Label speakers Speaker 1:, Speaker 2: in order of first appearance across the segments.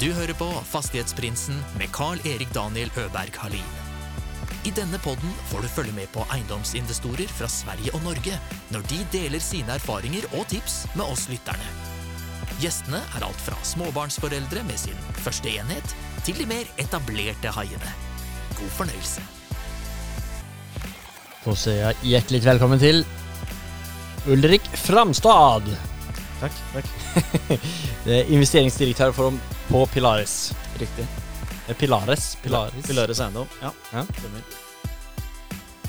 Speaker 1: Du hører på Fastighetsprinsen med Carl-Erik Daniel Øberg Halin. I denne podden får du følge med på eiendomsinvestorer fra Sverige og Norge når de deler sine erfaringer og tips med oss lytterne. Gjestene er alt fra småbarnsforeldre med sin første enhet, til de mer etablerte haiene. God fornøyelse.
Speaker 2: Da sier jeg hjertelig velkommen til Ulrik Framstad.
Speaker 3: Takk. takk.
Speaker 2: Det for investeringsdirektör på, Pilaris. Riktig. Eh, Pilares. Pilaris.
Speaker 3: Pilares eiendom. Ja.
Speaker 2: Ja.
Speaker 3: stemmer.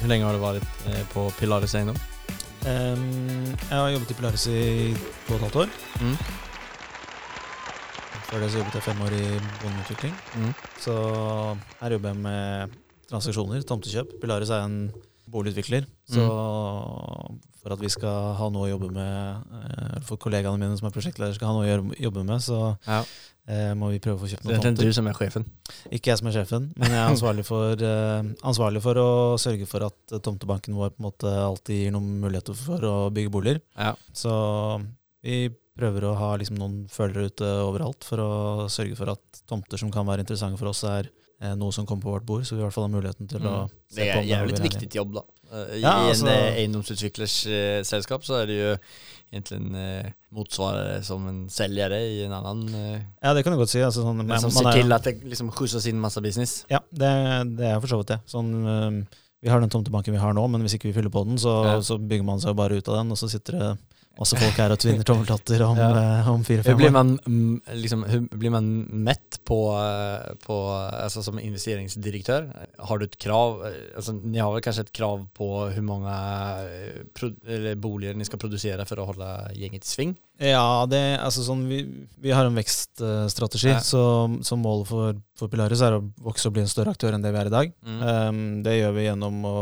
Speaker 2: Hur länge har du vært eh, på Pilaris eiendom?
Speaker 3: Ehm, jeg har jobbet i Pilaris i to og et halvt år.
Speaker 2: Mm.
Speaker 3: Før det så jobbet jeg fem år i bondeutvikling.
Speaker 2: Mm.
Speaker 3: Så her jobber jeg med transaksjoner, tomtekjøp. Pilaris er en boligutvikler. Så for at vi skal ha noe å jobbe med, eh, for kollegaene mine som er prosjektledere skal ha noe å jobbe med, så
Speaker 2: Ja.
Speaker 3: eh, må vi prøve å få kjøpt
Speaker 2: noen
Speaker 3: noen
Speaker 2: Det er
Speaker 3: tomter.
Speaker 2: du som er sjefen?
Speaker 3: Ikke jeg som er sjefen, men jeg er ansvarlig for, eh, ansvarlig for å sørge for at tomtebanken vår på en måte alltid gir noen muligheter for å bygge boliger.
Speaker 2: Ja.
Speaker 3: Så vi prøver å ha liksom noen følere ute overalt for å sørge for at tomter som kan være interessante for oss, er noe som kommer på vårt bord, så vi i hvert fall har muligheten til å
Speaker 2: Mm.
Speaker 3: se
Speaker 2: Det
Speaker 3: på om det er jo litt viktig
Speaker 2: viktigt jobb då. Eh, I
Speaker 3: Ja,
Speaker 2: en
Speaker 3: alltså-
Speaker 2: eh, egendomsutvecklers eh, sällskap så er det jo egentlig en eh, motsvarer som en selger i en annen Eh,
Speaker 3: Ja, det kan du godt si. Altså, sånn,
Speaker 2: man, som
Speaker 3: man
Speaker 2: ser
Speaker 3: er-
Speaker 2: at det liksom skjutsas in masse business.
Speaker 3: Ja, det, det er for så vidt det. Sånn, øhm, vi har den tomtebanken vi har nå, men hvis ikke vi fyller på den, så,
Speaker 2: Ja.
Speaker 3: så bygger man seg bare ut av den, og så sitter det masse folk her og tvinner tommeltotter om,
Speaker 2: Ja.
Speaker 3: eh, om fire-fem
Speaker 2: blir
Speaker 3: år.
Speaker 2: man, mm, liksom, blir man mett på, eh, på altså, som investeringsdirektør, Har du et krav? altså, Alltså, ni har vel kanskje et krav på hvor eh, eller boliger ni skal produsere for å holde gjengen i sving?
Speaker 3: Ja, det, altså sånn, vi, vi har en vekststrategi,
Speaker 2: Ja.
Speaker 3: så, så målet for, for Pilaris er å vokse og bli en større aktør enn det vi er i dag.
Speaker 2: Mm.
Speaker 3: Um, det gjør vi gjennom å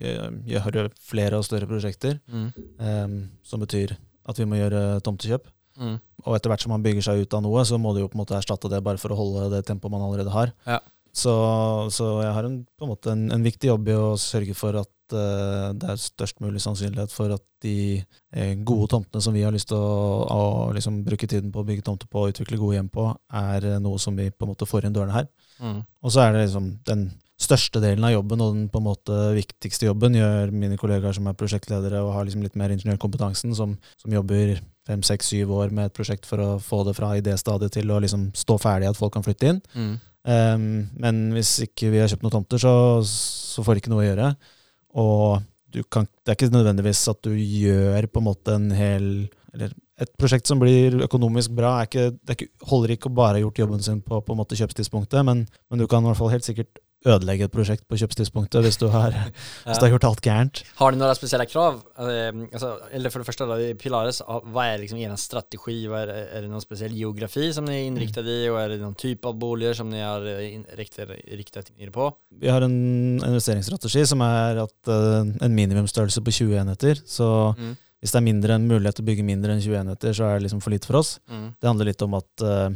Speaker 3: gjøre flere og større prosjekter,
Speaker 2: Mm.
Speaker 3: um, som betyr at vi må gjøre tomtekjøp.
Speaker 2: Mm.
Speaker 3: Og etter hvert som man bygger seg ut av noe, så må du jo på en måte erstatte det bare for å holde det tempoet man allerede har.
Speaker 2: Ja.
Speaker 3: Så, så jeg har en, på en måte en, en viktig jobb i å sørge for at uh, det er størst mulig sannsynlighet for at de uh, gode tomtene som vi har lyst til å, å liksom bruke tiden på å bygge tomter på og utvikle gode hjem på, er uh, noe som vi på en måte får inn dørene her.
Speaker 2: Mm.
Speaker 3: Og så er det liksom den største delen av jobben og den på en måte viktigste jobben gjør mine kollegaer som er prosjektledere og har liksom litt mer ingeniørkompetansen, som, som jobber fem, seks, syv år med et prosjekt for å få det fra idéstadiet til å liksom stå ferdig, at folk kan flytte inn.
Speaker 2: Mm.
Speaker 3: Um, men hvis ikke vi har kjøpt noen tomter, så, så får det ikke noe å gjøre. Og du kan, det er ikke nødvendigvis at du gjør på en måte en hel Eller et prosjekt som blir økonomisk bra, ikke, det ikke, holder ikke å bare ha gjort jobben sin på, på en måte kjøpstidspunktet, men, men du kan i hvert fall helt sikkert ødelegge et prosjekt på kjøpstidspunktet hvis du har, hvis du har gjort alt gærent.
Speaker 2: Har de noen spesielle krav? Altså, eller for det første, i Pilares, hva er liksom er strategi? Vad er, det- noen speciell geografi som ni er innriktet i? og er det noen type av boliger som ni har eh, in, riktat, riktat er på?
Speaker 3: Vi har en investeringsstrategi som er at eh, en minimumsstørrelse på 20 enheter. Så
Speaker 2: Mm.
Speaker 3: Hvis det er mindre enn mulighet til å bygge mindre enn 20 enheter, så er det liksom for lite for oss.
Speaker 2: Mm.
Speaker 3: Det handler litt om at, eh,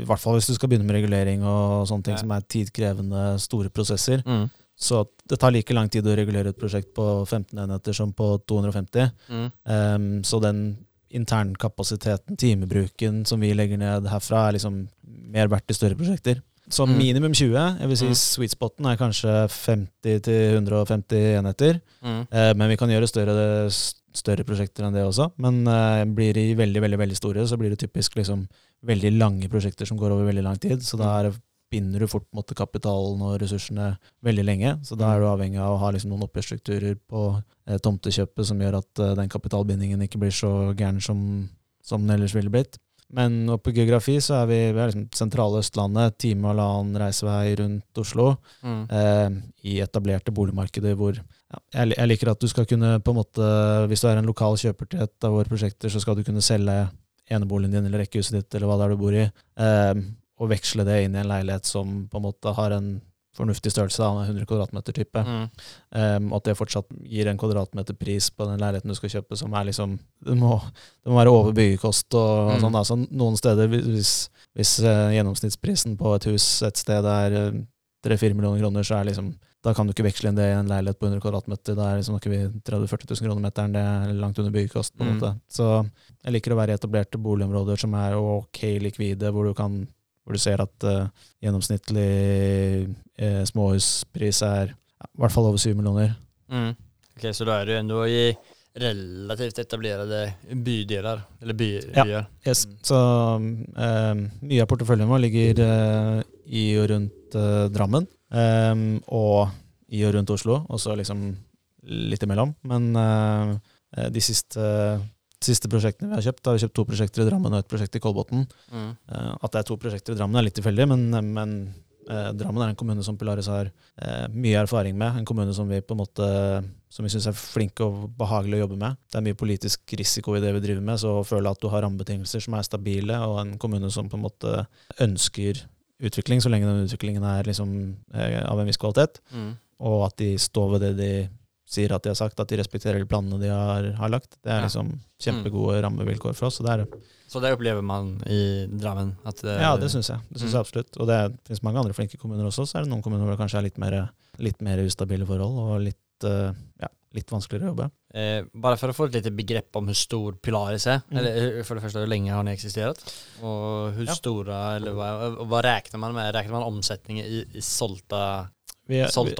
Speaker 3: i hvert fall hvis du skal begynne med regulering og sånne ting
Speaker 2: Ja.
Speaker 3: som er tidkrevende, store prosesser,
Speaker 2: Mm.
Speaker 3: så det tar like lang tid å regulere et prosjekt på 15 enheter som på 250.
Speaker 2: Mm.
Speaker 3: Um, så den internkapasiteten, timebruken som vi legger ned herfra, er liksom mer verdt i større prosjekter. Så
Speaker 2: Mm.
Speaker 3: minimum 20. Jeg vil si
Speaker 2: Mm.
Speaker 3: sweet spoten er kanskje 50-150 enheter.
Speaker 2: Mm.
Speaker 3: Eh, men vi kan gjøre større, større prosjekter enn det også. Men uh, blir de veldig veldig, veldig store, så blir det typisk liksom veldig lange prosjekter som går over veldig lang tid. Så da er binder du fort på kapitalen og ressursene veldig lenge. Så da er du avhengig av å ha liksom, noen oppgjørsstrukturer på eh, tomtekjøpet som gjør at eh, den kapitalbindingen ikke blir så gæren som, som den ellers ville blitt. Men på geografi så er vi, vi er liksom sentrale Østlandet, time og halvannen reisevei rundt Oslo
Speaker 2: Mm.
Speaker 3: eh, i etablerte boligmarkeder hvor ja, jeg, jeg liker at du skal kunne på en måte Hvis du er en lokal kjøper til et av våre prosjekter, så skal du kunne selge eneboligen din eller rekkehuset ditt eller hva det er du bor i, eh, og veksle det inn i en leilighet som på en måte har en fornuftig størrelse, da, en 100 kvadratmeter type.
Speaker 2: Mm.
Speaker 3: Um, og at det fortsatt gir en kvadratmeterpris på den leiligheten du skal kjøpe, som er liksom Det må, det må være over byggekost og,
Speaker 2: Mm.
Speaker 3: sånn. da. Så noen steder, hvis, hvis uh, gjennomsnittsprisen på et hus et sted er eh, 3-4 millioner kroner, så er liksom da kan du ikke veksle inn det i en leilighet på 100 kvadratmeter. Da er liksom ikke vi 30 000-40 000 kroner meteren. Det er langt under byggekost. på en
Speaker 2: Mm.
Speaker 3: måte. Så jeg liker å være i etablerte boligområder som er ok likvide, hvor du kan hvor du ser at uh, gjennomsnittlig uh, småhuspris er ja, i hvert fall over syv millioner.
Speaker 2: Mm. Ok, Så da er du ennå i relativt etablerte bydeler, eller by,
Speaker 3: Ja.
Speaker 2: byer?
Speaker 3: Yes.
Speaker 2: Mm.
Speaker 3: Så um, mye av porteføljen vår ligger uh, i og rundt Drammen, um, og i og rundt Oslo, og så liksom litt imellom. Men de siste, siste prosjektene vi har kjøpt, da har vi kjøpt to prosjekter i Drammen og et prosjekt i Kolbotn.
Speaker 2: Mm.
Speaker 3: Uh, at det er to prosjekter i Drammen er litt tilfeldig, men, men eh, Drammen er en kommune som Pilaris har eh, mye erfaring med. En kommune som vi på en måte som vi syns er flinke og behagelige å jobbe med. Det er mye politisk risiko i det vi driver med, så å føle at du har rammebetingelser som er stabile, og en kommune som på en måte ønsker utvikling, så lenge den utviklingen er liksom, eh, av en viss kvalitet,
Speaker 2: Mm.
Speaker 3: og at de står ved det de sier at de har sagt, at de respekterer de planene de har, har lagt. Det er
Speaker 2: Ja.
Speaker 3: liksom kjempegode rammevilkår for oss. Så det er
Speaker 2: Så det opplever man i Drammen? Det,
Speaker 3: Ja, det syns jeg. Det synes
Speaker 2: Mm.
Speaker 3: jeg absolutt. Og det finnes mange andre flinke kommuner også. Så er det noen kommuner hvor det kanskje er litt mer, litt mer ustabile forhold og litt, eh, ja, litt vanskeligere å jobbe.
Speaker 2: Eh, bare for å få et lite begrepp om hvor stor Pilaris er.
Speaker 3: Mm.
Speaker 2: Eller for det første, hvor lenge har ni eksistert? Og hvor
Speaker 3: Ja.
Speaker 2: store, eller hva, hva regner man med? Regner man omsetningen i, i sålta,
Speaker 3: Vi,
Speaker 2: sålt?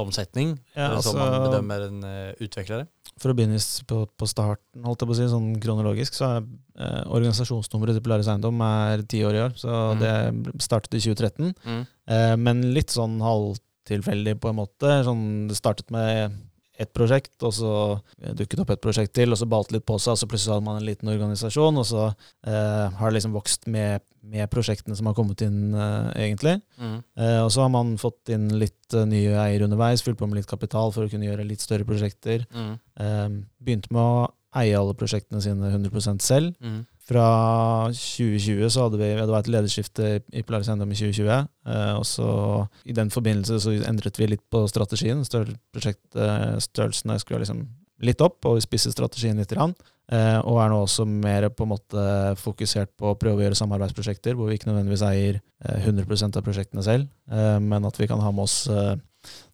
Speaker 3: Ja,
Speaker 2: är det man bedømmer en eh, utvecklare?
Speaker 3: for å begynne på, på starten, holdt jeg på å si, sånn kronologisk, så er eh, organisasjonsnummeret til Polaris Eiendom er ti år i år. Så
Speaker 2: Mm.
Speaker 3: det startet i 2013. Eh, men litt sånn halvtilfeldig på en måte. Sånn, det startet med ett prosjekt, og så dukket opp et prosjekt til, og så balte litt på seg, og så plutselig hadde man en liten organisasjon, og så eh, har det liksom vokst med, med prosjektene som har kommet inn, eh, egentlig.
Speaker 2: Mm.
Speaker 3: Eh, og så har man fått inn litt eh, nye eiere underveis, fylt på med litt kapital for å kunne gjøre litt større prosjekter.
Speaker 2: Mm.
Speaker 3: Eh, begynte med å eie alle prosjektene sine 100 selv.
Speaker 2: Mm.
Speaker 3: Fra 2020 så hadde vi det var et lederskifte i Polaris Eiendom i 2020. Eh, og så i den forbindelse så endret vi litt på strategien. størrelsen prosjektstørrelsene skulle liksom litt opp, og vi spisset strategien litt. Rann. Eh, og er nå også mer på en måte fokusert på å prøve å gjøre samarbeidsprosjekter hvor vi ikke nødvendigvis eier eh, 100% av prosjektene selv, eh, men at vi kan ha med oss eh,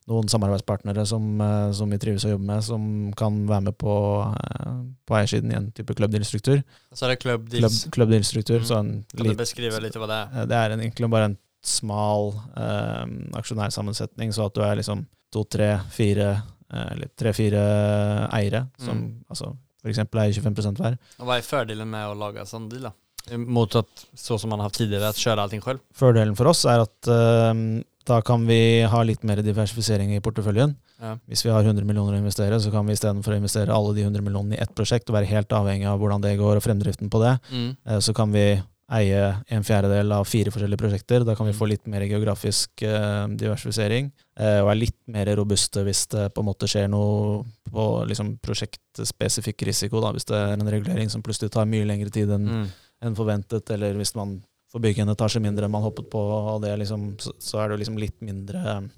Speaker 3: noen samarbeidspartnere som, eh, som vi trives å jobbe med, som kan være med på, eh, på eiersiden i en type klubbdealstruktur.
Speaker 2: Så er det Club
Speaker 3: Klubb,
Speaker 2: Deals.
Speaker 3: klubbdealstruktur,
Speaker 2: Mm. Kan du beskrive litt hva det er?
Speaker 3: Eh, Det er en, egentlig bare en smal eh, aksjonærsammensetning, så at du er liksom to, tre, fire eller tre-fire eiere som
Speaker 2: Mm.
Speaker 3: altså, eksempel eier 25 hver.
Speaker 2: Og hva er fordelen med å lage sånn deal da? Mot at, så som man har hatt tidligere, at kjøre allting selv?
Speaker 3: Fordelen for oss er at eh, da kan vi ha litt mer diversifisering i porteføljen.
Speaker 2: Ja.
Speaker 3: Hvis vi har 100 millioner å investere, så kan vi istedenfor å investere alle de 100 millionene i ett prosjekt og være helt avhengig av hvordan det går og fremdriften på det,
Speaker 2: Mm.
Speaker 3: Eh, så kan vi eie en fjerdedel av fire forskjellige prosjekter. Da kan vi
Speaker 2: Mm.
Speaker 3: få litt mer geografisk eh, diversifisering, eh, og er litt mer robuste hvis det på en måte skjer noe på liksom, prosjektspesifikk risiko. Da, hvis det er en regulering som plutselig tar mye lengre tid enn
Speaker 2: Mm.
Speaker 3: enn forventet, eller hvis man får bygge en etasje mindre enn man hoppet på, og det liksom, så, er du liksom litt mindre eh,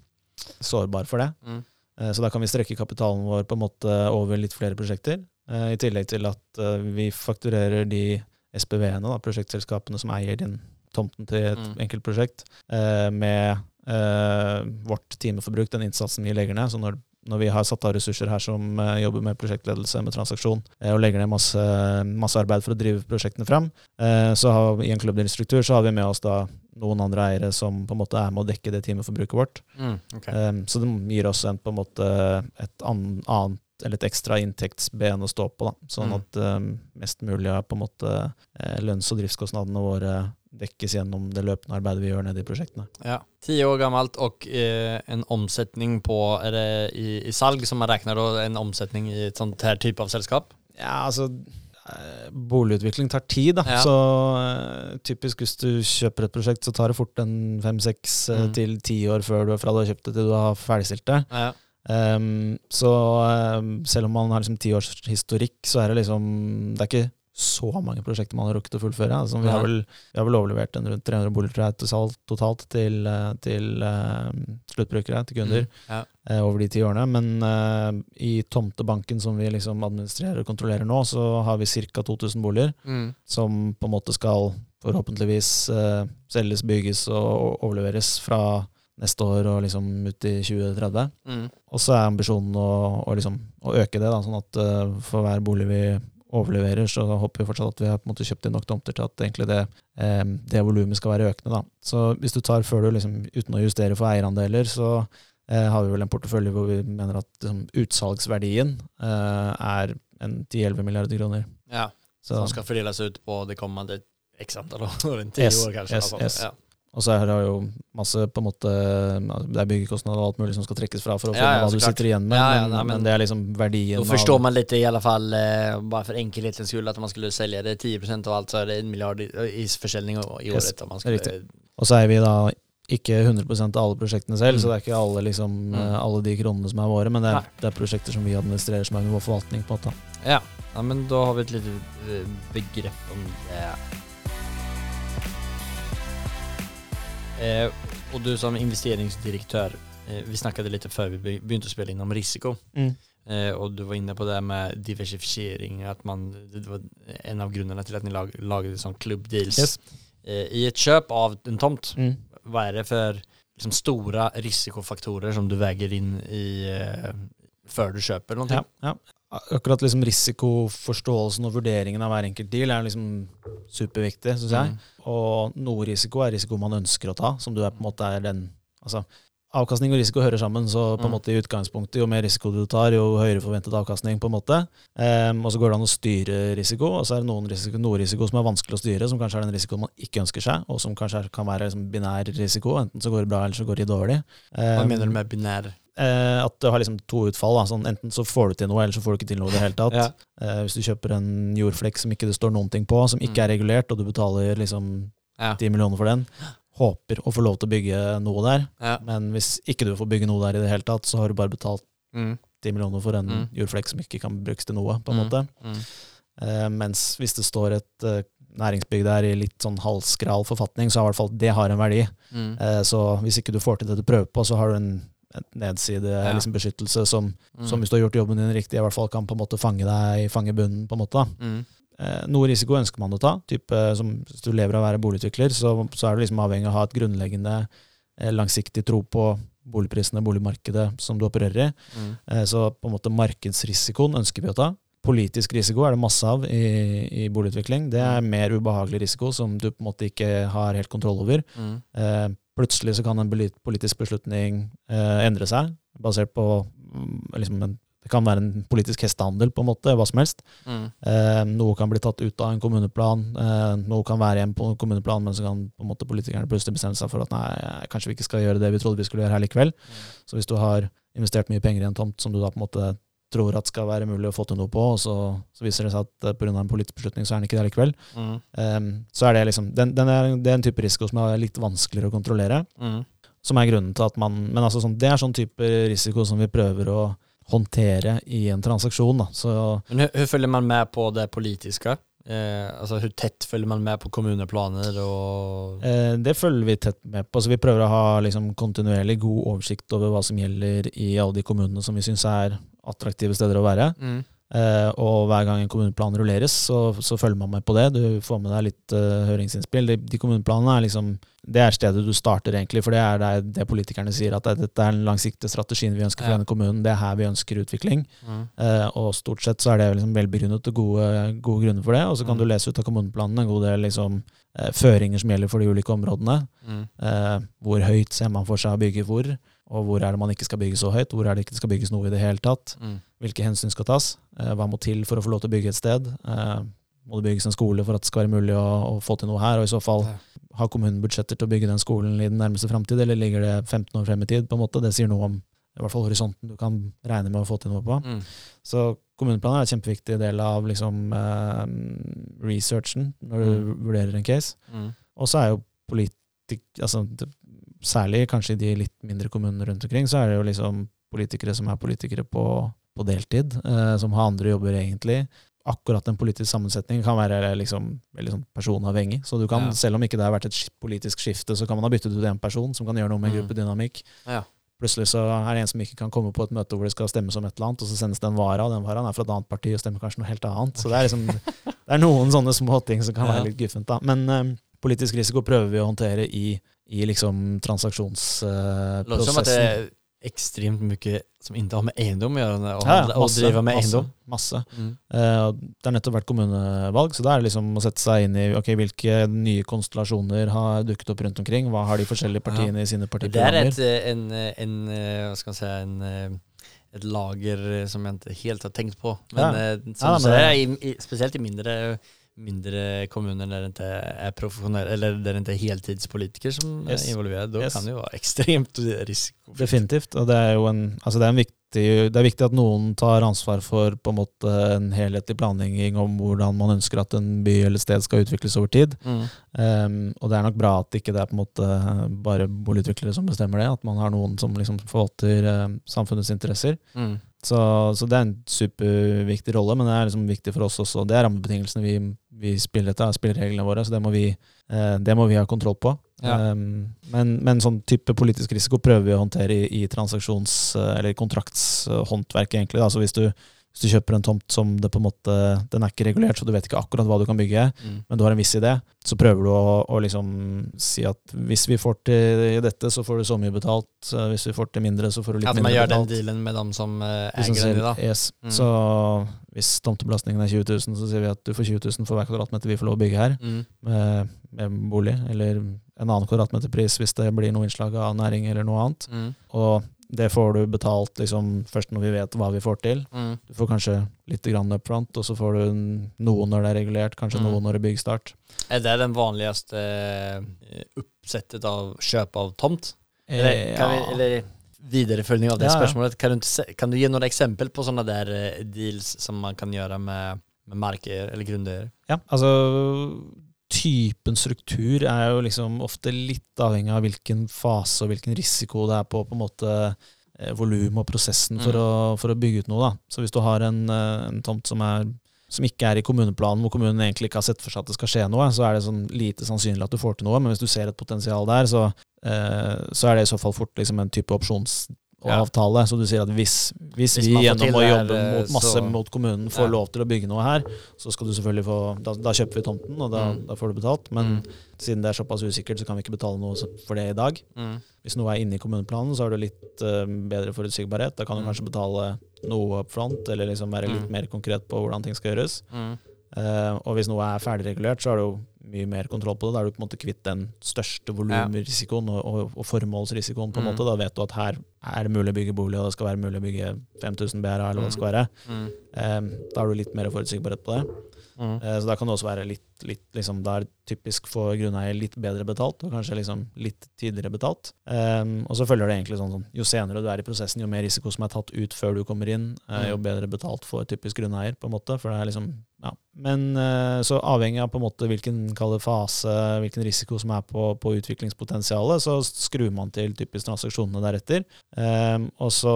Speaker 3: sårbar for det.
Speaker 2: Mm.
Speaker 3: Eh, Så da kan vi strekke kapitalen vår på en måte over litt flere prosjekter. eh, I tillegg til at vi fakturerer de SPV-ene, prosjektselskapene som eier din tomten til et
Speaker 2: Mm.
Speaker 3: enkelt prosjekt, eh, med eh, vårt timeforbruk, den innsatsen vi legger ned. Så når, når vi har satt av ressurser her som eh, jobber med prosjektledelse, med transaksjon, eh, og legger ned masse, masse arbeid for å drive prosjektene frem, eh, så har vi i en klubbdelstruktur så har vi med oss da noen andre eiere som på en måte er med å dekke det timeforbruket vårt.
Speaker 2: Mm.
Speaker 3: okay. Så det gir oss en, på en måte et an, annet eller et ekstra inntektsben å stå på, da. sånn
Speaker 2: Mm.
Speaker 3: at mest mulig av på en måte lønns- og driftskostnadene våre dekkes gjennom det løpende arbeidet vi gjør nede i prosjektene.
Speaker 2: Ja. Tio år gammelt og eh, en omsetning på, er det i, i salg som man regner da, en omsetning i et sånt her type av selskap?
Speaker 3: Ja, altså eh, Boligutvikling tar tid, da.
Speaker 2: Ja.
Speaker 3: Så eh, typisk hvis du kjøper et prosjekt, så tar det fort en fem-seks eh,
Speaker 2: Mm.
Speaker 3: til ti år før du, fra du har kjøpt det til du har ferdigstilt det.
Speaker 2: Ja.
Speaker 3: Um, så um, selv om man har liksom ti års historikk, så er det liksom Det er ikke så mange prosjekter man har rukket å fullføre. Altså, vi, har vel, vi har vel overlevert en rundt 300 boliger totalt til, eh, til uh, sluttbrukere, til kunder,
Speaker 2: Mm. Ja.
Speaker 3: uh, over de ti årene. Men uh, i tomtebanken som vi liksom administrerer og kontrollerer nå, så har vi ca. 2000 boliger
Speaker 2: Mm.
Speaker 3: som på en måte skal forhåpentligvis selges, bygges og overleveres fra neste år og liksom ut i 2030.
Speaker 2: Mm.
Speaker 3: Og så er ambisjonen å, å, liksom, å øke det, da, sånn at for hver bolig vi overleverer, så håper vi fortsatt at vi har på en måte kjøpt inn nok tomter til at egentlig det, eh, det volumet skal være økende. da. Så hvis du tar før du liksom, uten å justere for eierandeler, så eh, har vi vel en portefølje hvor vi mener at liksom, utsalgsverdien eh, er en 10-11 milliarder kroner.
Speaker 2: Ja,
Speaker 3: Så,
Speaker 2: som skal fordeles ut på det kommende x antall år, en ti
Speaker 3: Yes,
Speaker 2: år kanskje.
Speaker 3: yes,
Speaker 2: altså.
Speaker 3: yes.
Speaker 2: Ja.
Speaker 3: Og så er det jo masse på en måte Det er byggekostnader og alt mulig som skal trekkes fra for å få
Speaker 2: Ja, ja,
Speaker 3: hva du
Speaker 2: klart.
Speaker 3: sitter igjen med,
Speaker 2: Ja,
Speaker 3: men,
Speaker 2: men-
Speaker 3: det er liksom verdien
Speaker 2: Då forstår man litt, i alle fall, bare for enkelhetens skull, at om man skulle selge det 10% av alt, så er det en milliard i, försäljning i året. Yes, skulle.
Speaker 3: Og så er vi da ikke 100% av alle prosjektene selv,
Speaker 2: Mm.
Speaker 3: så det er ikke alle, liksom,
Speaker 2: Mm.
Speaker 3: eh, alle de kronene som er våre, men det er, det er prosjekter som vi administrerer som er med vår forvaltning. på måte.
Speaker 2: Ja. men da har vi et lite begrep begrepp om det. Eh, och du som investeringsdirektör, eh, vi snackade lite før vi be- begynte å spille inn om risiko. Eh, och du var inne på det med diversifiering, att man, det var en av grunderna till att ni lag, lagade som klubbdeals.
Speaker 3: Yes.
Speaker 2: Eh, I ett köp av en tomt,
Speaker 3: Mm.
Speaker 2: vad är det för liksom, stora risikofaktorer som du väger in i eh, før du kjøper noe?
Speaker 3: Ja, ja. Akkurat liksom risikoforståelsen og vurderingen av hver enkelt deal er liksom superviktig, syns jeg.
Speaker 2: Mm.
Speaker 3: Og noe risiko er risiko man ønsker å ta, som du er på en måte er den Altså, avkastning og risiko hører sammen, så på en
Speaker 2: Mm.
Speaker 3: måte i utgangspunktet, jo mer risiko du tar, jo høyere forventet avkastning, på en måte. Um, og så går det an å styre risiko, og så er det noen risiko, noe risiko som er vanskelig å styre, som kanskje er den risikoen man ikke ønsker seg, og som kanskje er, kan være liksom binær risiko, enten så går det bra, eller så går det dårlig.
Speaker 2: Hva
Speaker 3: Ehm,
Speaker 2: mener du med binær?
Speaker 3: Eh, at du har liksom to utfall. Sånn, enten så får du til noe, eller så får du ikke til noe i det hele tatt.
Speaker 2: Ja.
Speaker 3: Eh, hvis du kjøper en jordflekk som ikke det står noen ting på, som ikke
Speaker 2: Mm.
Speaker 3: er regulert, og du betaler liksom
Speaker 2: Ja.
Speaker 3: 10 millioner for den, håper å få lov til å bygge noe der.
Speaker 2: Ja.
Speaker 3: Men hvis ikke du får bygge noe der i det hele tatt, så har du bare betalt
Speaker 2: Mm.
Speaker 3: 10 millioner for en
Speaker 2: Mm.
Speaker 3: jordflekk som ikke kan brukes til noe, på en
Speaker 2: Mm.
Speaker 3: måte.
Speaker 2: Mm.
Speaker 3: Eh, mens hvis det står et eh, næringsbygg der i litt sånn halvskral forfatning, så har i hvert fall det har en verdi.
Speaker 2: Mm.
Speaker 3: Eh, så hvis ikke du får til det du prøver på, så har du en, en nedside
Speaker 2: Ja.
Speaker 3: liksom som
Speaker 2: Mm.
Speaker 3: som hvis du har gjort jobben din riktig, i hvert fall kan på en måte fange deg fange bunnen. på en måte.
Speaker 2: Mm.
Speaker 3: Eh, noe risiko ønsker man å ta. Type, eh, som, hvis du lever av å være boligutvikler, så, så er du liksom avhengig av å ha et grunnleggende eh, langsiktig tro på boligprisene, boligmarkedet som du opererer i.
Speaker 2: Mm.
Speaker 3: Eh, så på en måte markedsrisikoen ønsker vi å ta. Politisk risiko er det masse av i, i boligutvikling. Det er mer ubehagelig risiko som du på en måte ikke har helt kontroll over.
Speaker 2: Mm.
Speaker 3: Eh, plutselig så kan en politisk beslutning eh, endre seg, basert på mm, liksom en, Det kan være en politisk hestehandel, på en måte, hva som helst.
Speaker 2: Mm.
Speaker 3: Eh, noe kan bli tatt ut av en kommuneplan, eh, noe kan være på en kommuneplan, men så kan på en måte politikerne plutselig bestemme seg for at nei, kanskje vi ikke skal gjøre det vi trodde vi skulle gjøre her likevel. Så hvis du har investert mye penger i en tomt som du da på en måte tror at skal være mulig å få til noe på, og så, så viser det seg at eh, pga. en politisk beslutning så er den ikke det likevel,
Speaker 2: Mm.
Speaker 3: Um, så er det liksom den, den er, Det er en type risiko som er litt vanskeligere å kontrollere
Speaker 2: Mm.
Speaker 3: som er grunnen til at man Men altså sånn, det er sånn type risiko som vi prøver å håndtere i en transaksjon. Da. Så
Speaker 2: Men hvordan følger man med på det politiske? Eh, altså Hvor tett følger man med på kommuneplaner og...
Speaker 3: eh, det følger vi tett med på. Så vi prøver å ha liksom, kontinuerlig god oversikt over hva som gjelder i alle de kommunene som vi syns er attraktive steder å være.
Speaker 2: Mm.
Speaker 3: Eh, og hver gang en kommuneplan rulleres, så, så følger man med på det. Du får med deg litt uh, høringsinnspill. De, de kommuneplanene er liksom Det er stedet du starter, egentlig, for det er det, det politikerne sier, at det, dette er den langsiktige strategien vi ønsker for
Speaker 2: Ja.
Speaker 3: denne kommunen. Det er her vi ønsker utvikling.
Speaker 2: Mm.
Speaker 3: Eh, og stort sett så er det liksom velbegrunnet og gode, gode grunner for det. Og så kan
Speaker 2: Mm.
Speaker 3: du lese ut av kommuneplanene en god del liksom, føringer som gjelder for de ulike områdene.
Speaker 2: Mm.
Speaker 3: Eh, hvor høyt ser man for seg å bygge hvor, og hvor er det man ikke skal bygge så høyt? Hvor er det ikke skal bygges noe i det hele tatt?
Speaker 2: Mm.
Speaker 3: Hvilke hensyn skal tas? Eh, hva må til for å få lov til å bygge et sted? Eh, må det bygges en skole for at det skal være mulig å, å få til noe her? Og i så fall, har kommunen budsjetter til å bygge den skolen i den nærmeste framtid, eller ligger det 15 år frem i tid? på en måte? Det sier noe om i hvert fall horisonten du kan regne med å få til noe på.
Speaker 2: Mm.
Speaker 3: Så kommuneplaner er en kjempeviktig del av liksom, eh, researchen når du
Speaker 2: Mm.
Speaker 3: vurderer en case.
Speaker 2: Mm.
Speaker 3: Og så er jo politikk, Altså, særlig kanskje i de litt mindre kommunene rundt omkring, så er det jo liksom politikere som er politikere på, på deltid, eh, som har andre jobber egentlig. Akkurat en politisk sammensetning kan være liksom veldig sånn personavhengig. Så du kan,
Speaker 2: Ja.
Speaker 3: selv om ikke det har vært et politisk skifte, så kan man ha byttet ut en person som kan gjøre noe med
Speaker 2: Mm.
Speaker 3: gruppedynamikk.
Speaker 2: Ja.
Speaker 3: Plutselig så er det en som ikke kan komme på et møte hvor det skal stemmes om et eller annet, og så sendes det en vara, og den varaen er fra et annet parti og stemmer kanskje noe helt annet. Så det er liksom det er noen sånne små ting som kan være litt guffent, da. Men eh, politisk risiko prøver vi å håndtere i, i liksom transaksjonsprosessen.
Speaker 2: Låter som at det er ekstremt mye som ikke har med eiendom å gjøre, og,
Speaker 3: Ja, ja, masse,
Speaker 2: drive med
Speaker 3: masse,
Speaker 2: eiendom.
Speaker 3: Masse.
Speaker 2: Mm.
Speaker 3: Uh, det har nettopp vært kommunevalg, så det er liksom å sette seg inn i okay, hvilke nye konstellasjoner har dukket opp rundt omkring. Hva har de forskjellige partiene i sine partiprogrammer?
Speaker 2: Det er et, eh, en, eh, en, hva skal ska man säga, en, et lager som jeg ikke helt har tenkt på. Men
Speaker 3: Ja.
Speaker 2: som
Speaker 3: Ja, men det-
Speaker 2: i, i, spesielt i mindre, mindre kommuner der det er är eller der det er heltidspolitiker som
Speaker 3: Yes.
Speaker 2: er involvert, da
Speaker 3: Yes.
Speaker 2: kan det jo være ekstremt risiko.
Speaker 3: Definitivt. Og det er jo en, altså det er en viktig det er viktig at noen tar ansvar for på en måte en helhetlig planlegging om hvordan man ønsker at en by eller sted skal utvikles over tid.
Speaker 2: Mm.
Speaker 3: Um, og det er nok bra at ikke det er på en måte bare boligutviklere som bestemmer det, at man har noen som liksom forvalter uh, samfunnets interesser.
Speaker 2: Mm.
Speaker 3: Så, så det er en superviktig rolle, men det er liksom viktig for oss også. Det er rammebetingelsene vi, vi spiller etter, er spillereglene våre, så det må vi, eh, det må vi ha kontroll på.
Speaker 2: Ja.
Speaker 3: Um, men, men sånn type politisk risiko prøver vi å håndtere i, i transaksjons- eller kontraktshåndverket, egentlig. Altså hvis du, hvis du kjøper en tomt som det på en måte Den er ikke regulert, så du vet ikke akkurat hva du kan bygge,
Speaker 2: Mm.
Speaker 3: men du har en viss idé, så prøver du å, å liksom si at hvis vi får til dette, så får du så mye betalt. eh, Hvis vi får til mindre, så får du litt mindre
Speaker 2: Att man gjør den dealen med dem som eh,
Speaker 3: De som
Speaker 2: äger den
Speaker 3: selger- Yes.
Speaker 2: Mm.
Speaker 3: Så hvis tomtebelastningen er 20 000, så sier vi at du får 20 000 for hver kvadratmeter vi får lov å bygge her,
Speaker 2: Mm.
Speaker 3: med, med bolig, eller en annen kvadratmeterpris hvis det blir noe innslag av næring eller noe annet.
Speaker 2: Mm.
Speaker 3: Og det får du betalt liksom, først når vi vet hva vi får til.
Speaker 2: Mm.
Speaker 3: Du får kanskje litt grann up front, og så får du noe når det er regulert, kanskje
Speaker 2: Mm.
Speaker 3: noe når det er byggstart.
Speaker 2: Er det den vanligaste oppsettet av kjøp av tomt? Eller,
Speaker 3: Eh,
Speaker 2: kan
Speaker 3: ja.
Speaker 2: vi, eller vidarefølgning av det
Speaker 3: Ja, ja.
Speaker 2: spørsmålet. Kan du, kan du gi noen eksempel på sånne där eh, deals som man kan gjøre med, med markägare eller grundägare?
Speaker 3: Ja, altså typen struktur er jo liksom ofte litt avhengig av hvilken fase og hvilken risiko det er på på en måte eh, volum og prosessen for,
Speaker 2: Mm.
Speaker 3: å, for å bygge ut noe. da. Så hvis du har en, eh, en tomt som, er, som ikke er i kommuneplanen, hvor kommunen egentlig ikke har sett for seg at det skal skje noe, så er det sånn lite sannsynlig at du får til noe. Men hvis du ser et potensial der, så, eh, så er det i så fall fort liksom en type opsjonsavtale. Så du sier at hvis, hvis,
Speaker 2: Hvis
Speaker 3: vi gjennom å
Speaker 2: det
Speaker 3: jobbe mot, masse
Speaker 2: så-
Speaker 3: mot kommunen får
Speaker 2: Ja.
Speaker 3: lov til å bygge noe her, så skal du selvfølgelig få Da, da kjøper vi tomten, og da,
Speaker 2: Mm.
Speaker 3: da får du betalt. Men
Speaker 2: Mm.
Speaker 3: siden det er såpass usikkert, så kan vi ikke betale noe for det i dag.
Speaker 2: Mm.
Speaker 3: Hvis noe er inne i kommuneplanen, så har du litt uh, bedre forutsigbarhet. Da kan du
Speaker 2: Mm.
Speaker 3: kanskje betale noe up front, eller liksom være litt
Speaker 2: Mm.
Speaker 3: mer konkret på hvordan ting skal gjøres.
Speaker 2: Mm.
Speaker 3: Eh, og hvis noe er ferdigregulert, så har du jo mye mer kontroll på det. Da er du på en måte kvitt den største volumrisikoen og, og, og formålsrisikoen. på en
Speaker 2: Mm.
Speaker 3: måte. Da vet du at her er det mulig å bygge bolig, og det skal være mulig å bygge 5000 BRA, eller hva det skal være.
Speaker 2: Mm.
Speaker 3: Eh, da har du litt mer forutsigbarhet på det.
Speaker 2: Mm.
Speaker 3: Eh, Så da kan det også være litt, litt liksom, det er typisk for grunneier litt bedre betalt, og kanskje liksom litt tidligere betalt. Um, og så følger det egentlig sånn, sånn jo senere du er i prosessen, jo mer risiko som er tatt ut før du kommer inn, uh, jo bedre betalt for typisk grunneier, på en måte. For det er liksom, ja. Men uh, så avhengig av på en måte hvilken fase, hvilken risiko som er på, på utviklingspotensialet, så skrur man til typisk transaksjonene deretter. Um, og så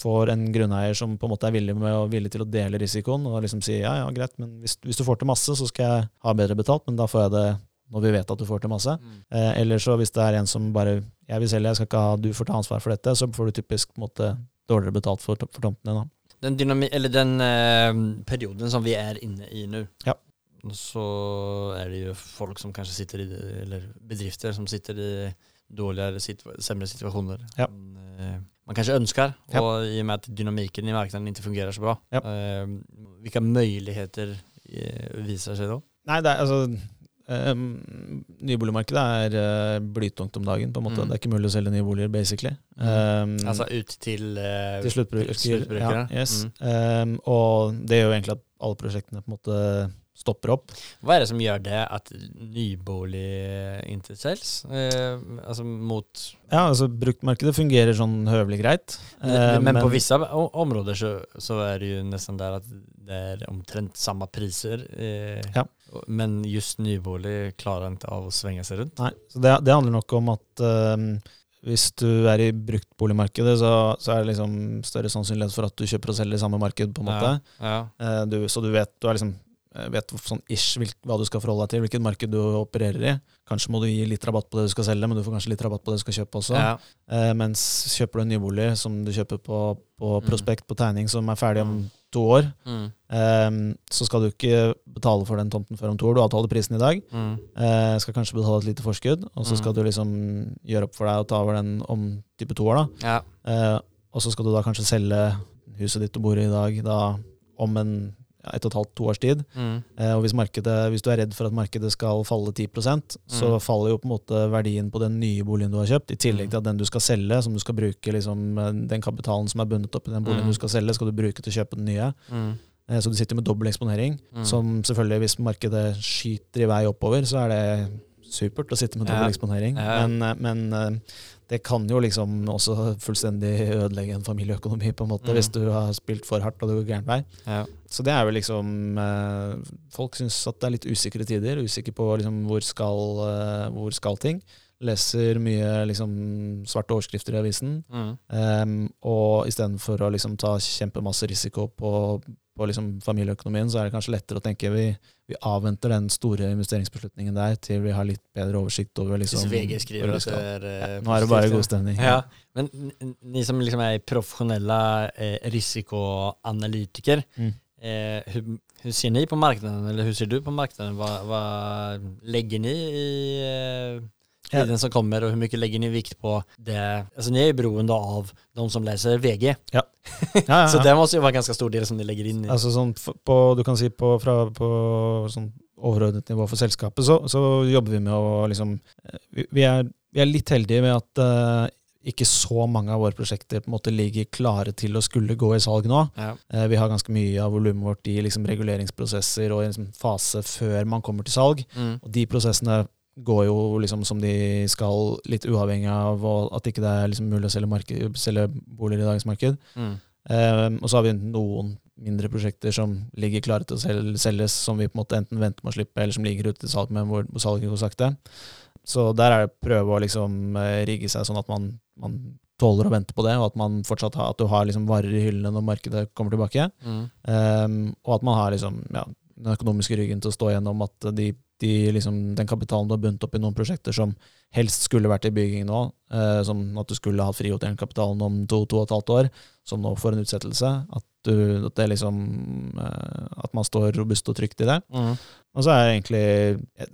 Speaker 3: får en grunneier som på en måte er villig, med, villig til å dele risikoen, og liksom sier ja, ja, greit, men hvis, hvis du får til masse, så skal jeg ha bedre betalt, men da får jeg det når vi vet at du får til masse.
Speaker 2: Mm.
Speaker 3: Eh, eller så hvis det er en som bare jeg vil selge, jeg skal ikke ha, du får ta ansvar for dette, så får du typisk på en måte dårligere betalt for, for tomten din. da.
Speaker 2: Den, dynami eller den eh, perioden som vi er inne i nå,
Speaker 3: Ja.
Speaker 2: så er det jo folk som kanskje sitter i Eller bedrifter som sitter i dårligere situa semre situasjoner.
Speaker 3: Ja.
Speaker 2: enn, eh, man kanskje ønsker,
Speaker 3: Ja.
Speaker 2: og i og med at dynamikken i marknaden ikke fungerer så bra.
Speaker 3: Ja.
Speaker 2: Eh, hvilke möjligheter eh, viser seg da?
Speaker 3: Nei, det er altså um, Nyboligmarkedet er uh, blytungt om dagen, på en måte.
Speaker 2: Mm.
Speaker 3: Det er ikke mulig å selge nye boliger, basically. Um,
Speaker 2: Altså ut til, eh,
Speaker 3: til sluttbruker.
Speaker 2: sluttbrukere.
Speaker 3: Ja, yes.
Speaker 2: Mm.
Speaker 3: um, og det gjør jo egentlig at alle prosjektene på en måte stopper opp.
Speaker 2: Hva er det som gjør det at nybolig ikke selges? Eh, altså mot
Speaker 3: Ja, altså Bruktmarkedet fungerer sånn høvelig greit. eh,
Speaker 2: men, på visse områder så, så er det jo nesten der at det er omtrent samme priser. Eh,
Speaker 3: Ja.
Speaker 2: Men just nybolig klarer ikke av å svinge seg rundt.
Speaker 3: Nei, så det, det handler nok om at um, hvis du er i bruktboligmarkedet, så, så er det liksom større sannsynlighet for at du kjøper og selger i samme marked, på en måte.
Speaker 2: Ja.
Speaker 3: ja. du, så du vet, du er liksom, eh, vet sånn ish hva du skal forholde deg til, hvilket marked du opererer i. Kanskje må du gi litt rabatt på det du skal selge, men du får kanskje litt rabatt på det du skal kjøpe også.
Speaker 2: Ja.
Speaker 3: Eh, mens kjøper du en nybolig som du kjøper på, på
Speaker 2: Mm.
Speaker 3: prospekt på tegning, som er ferdig om to år,
Speaker 2: Mm.
Speaker 3: eh, så skal du ikke betale for den tomten før om to år. Du avtaler prisen i dag.
Speaker 2: Mm.
Speaker 3: Eh, skal kanskje betale et lite forskudd, og så
Speaker 2: Mm.
Speaker 3: skal du liksom gjøre opp for deg og ta over den om type to år. da.
Speaker 2: Ja.
Speaker 3: Eh, og så skal du da kanskje selge huset ditt du bor i i dag da om en ett og et halvt, to års tid.
Speaker 2: Mm.
Speaker 3: Eh, og hvis, markedet, hvis du er redd for at markedet skal falle 10% så
Speaker 2: Mm.
Speaker 3: faller jo på en måte verdien på den nye boligen du har kjøpt, i tillegg
Speaker 2: Mm.
Speaker 3: til at den du skal selge, som du skal bruke liksom, eh, den kapitalen som er bundet opp i den boligen
Speaker 2: Mm.
Speaker 3: du skal selge, skal du bruke til å kjøpe den nye.
Speaker 2: Mm.
Speaker 3: Eh, så du sitter med dobbel eksponering, som selvfølgelig, hvis markedet skyter i vei oppover, så er det supert å sitte med dobbel eksponering.
Speaker 2: Ja.
Speaker 3: Men, men det kan jo liksom også fullstendig ødelegge en familieøkonomi, på en måte,
Speaker 2: Mm.
Speaker 3: hvis du har spilt for hardt og det går gæren vei.
Speaker 2: Ja.
Speaker 3: Så det er jo liksom eh, Folk syns at det er litt usikre tider. Usikre på liksom hvor skal, eh, hvor skal ting. Leser mye liksom svarte overskrifter i avisen.
Speaker 2: Mm.
Speaker 3: Um, og istedenfor å liksom ta kjempemasse risiko på, på liksom familieøkonomien, så er det kanskje lettere å tenke vi, vi avventer den store investeringsbeslutningen der til vi har litt bedre oversikt over liksom
Speaker 2: Hvis VG skriver det er ja,
Speaker 3: Nå er det bare god stemning.
Speaker 2: Ja, men ni som liksom er profesjonelle eh, risikoanalytiker,
Speaker 3: Mm.
Speaker 2: eh, hur, hur ser ni på marknaden, eller hvordan ser du på marknaden? Hva legger lägger ni i eh,
Speaker 3: Ja.
Speaker 2: Tiden som kommer och hur mycket lägger ni vikt på det? Alltså ni är ju beroende av de som läser VG,
Speaker 3: Ja, ja,
Speaker 2: så
Speaker 3: ja.
Speaker 2: det måste ju vara en ganska stor del som ni lägger in i.
Speaker 3: Altså sånn på, du kan si på, fra, på sånn overordnet nivå for selskapet, så, så jobber vi med å liksom eh, Vi, vi, er, vi er litt heldige med at uh, ikke så mange av våre prosjekter på en måte ligger klare til å skulle gå i salg nå.
Speaker 2: ja.
Speaker 3: Eh, vi har ganske mye av volumet vårt i liksom reguleringsprosesser og i liksom fase før man kommer til salg.
Speaker 2: Mm.
Speaker 3: Og de prosessene går jo liksom som de skal, litt uavhengig av at ikke det er liksom mulig å selge, marked, selge boliger i dagens marked.
Speaker 2: Mm.
Speaker 3: Um, og så har vi noen mindre prosjekter som ligger klare til å sel- selges, som vi på en måte enten venter med å slippe, eller som ligger ute til salg, men hvor, hvor salget går sakte. Så der er det prøve å liksom eh, rigge seg sånn at man, man tåler å vente på det, og at man fortsatt har, at du har liksom varer i hyllene når markedet kommer tilbake.
Speaker 2: Mm.
Speaker 3: Um, og at man har liksom, ja, den økonomiske ryggen til å stå gjennom at de, de liksom, den kapitalen du har bundet opp i noen prosjekter som helst skulle vært i bygging nå, eh, som at du skulle hatt frigjort den kapitalen om to, to og et halvt år, som nå får en utsettelse. At, du, at, det liksom, eh, at man står robust og trygt i det.
Speaker 2: Mm.
Speaker 3: Og så er det egentlig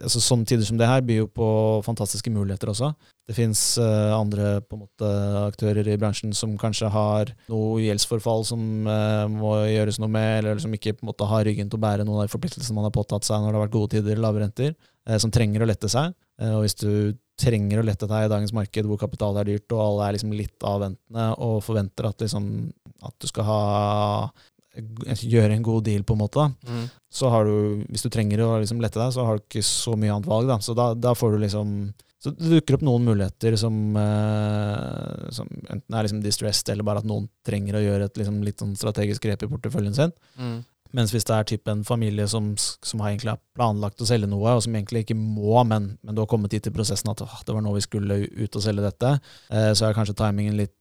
Speaker 3: altså Sånne tider som det her byr jo på fantastiske muligheter også. Det fins andre på en måte aktører i bransjen som kanskje har noe gjeldsforfall som uh, må gjøres noe med, eller som ikke på en måte har ryggen til å bære noen av de forpliktelsene man har påtatt seg når det har vært gode tider, lave renter, eh, som trenger å lette seg. Eh, og hvis du trenger å lette deg i dagens marked hvor kapital er dyrt, og alle er liksom litt avventende og forventer at, liksom, at du skal ha gjøre en god deal, på en måte,
Speaker 2: Mm.
Speaker 3: så har du, hvis du trenger å liksom lette deg, så har du ikke så mye annet valg. Da. Så da, da får du liksom Så det dukker opp noen muligheter som, eh, som enten er liksom distressed, eller bare at noen trenger å gjøre et liksom litt sånn strategisk grep i porteføljen sin.
Speaker 2: Mm.
Speaker 3: Mens hvis det er type en familie som, som har egentlig har planlagt å selge noe, og som egentlig ikke må, men, men du har kommet dit i prosessen at det var nå vi skulle ut og selge dette, eh, så er kanskje timingen litt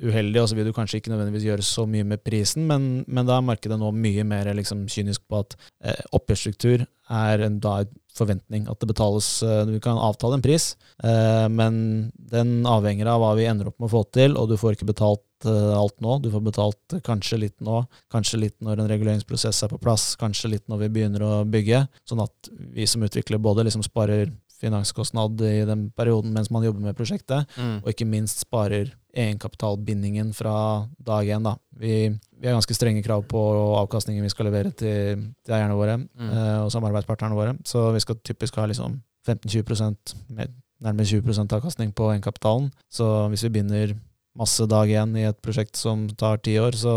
Speaker 3: uheldig, og så vil du kanskje ikke nødvendigvis gjøre så mye med prisen, men, men da er markedet nå mye mer liksom kynisk på at eh, oppgjørsstruktur er en, da en forventning. At det betales eh, Du kan avtale en pris, eh, men den avhenger av hva vi ender opp med å få til, og du får ikke betalt eh, alt nå. Du får betalt kanskje litt nå, kanskje litt når en reguleringsprosess er på plass, kanskje litt når vi begynner å bygge, sånn at vi som utvikler både liksom sparer finanskostnad i den perioden mens man jobber med prosjektet,
Speaker 2: Mm.
Speaker 3: og ikke minst sparer egenkapitalbindingen fra dag én. Da. Vi, vi har ganske strenge krav på avkastningen vi skal levere til, til eierne våre
Speaker 2: Mm.
Speaker 3: eh, og samarbeidspartnerne våre. Så vi skal typisk ha liksom 15-20 med nærmere 20% avkastning på egenkapitalen. Så hvis vi binder masse dag igjen i et prosjekt som tar ti år, så,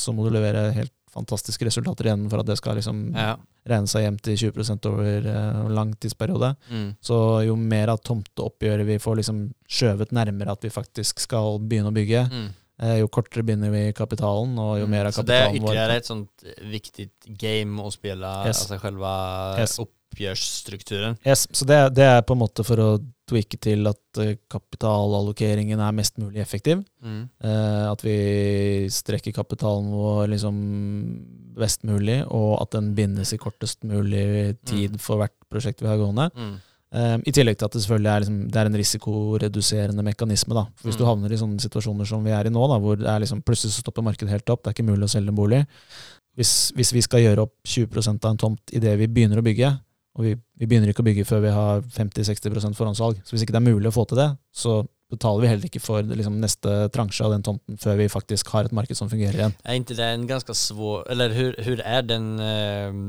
Speaker 3: så må du levere helt fantastiske resultater igjen for at det skal liksom
Speaker 2: Ja.
Speaker 3: regne seg hjem til 20 over uh, lang tidsperiode.
Speaker 2: Mm.
Speaker 3: Så jo mer av tomteoppgjøret vi får liksom skjøvet nærmere at vi faktisk skal begynne å bygge,
Speaker 2: Mm.
Speaker 3: uh, jo kortere binder vi kapitalen, og jo mer av
Speaker 2: kapitalen vår Så
Speaker 3: det
Speaker 2: er
Speaker 3: ytterligere
Speaker 2: et sånt viktig game å spille,
Speaker 3: Yes.
Speaker 2: altså selve
Speaker 3: Yes.
Speaker 2: Uppgörsstrukturen.
Speaker 3: yes, Så det, det er på en måte for å tweake til at eh, kapitalallokeringen er mest mulig effektiv.
Speaker 2: Mm.
Speaker 3: Eh, at vi strekker kapitalen vår liksom best mulig, og at den bindes i kortest mulig tid for hvert prosjekt vi har gående.
Speaker 2: Mm.
Speaker 3: Eh, I tillegg til at det selvfølgelig er, liksom, det er en risikoreduserende mekanisme. Da. For Hvis du
Speaker 2: Mm.
Speaker 3: havner i sånne situasjoner som vi er i nå, da, hvor det er liksom, plutselig så stopper markedet helt opp, det er ikke mulig å selge en bolig, hvis, hvis vi skal gjøre opp 20% av en tomt idet vi begynner å bygge, og vi, vi begynner ikke å bygge før vi har 50-60% forhåndssalg, så hvis ikke det er mulig å få til det, så betaler vi heller ikke for liksom, neste transje av den tomten før vi faktisk har et marked som fungerer igjen.
Speaker 2: Er ikke det en ganske svår Eller hvordan er den eh,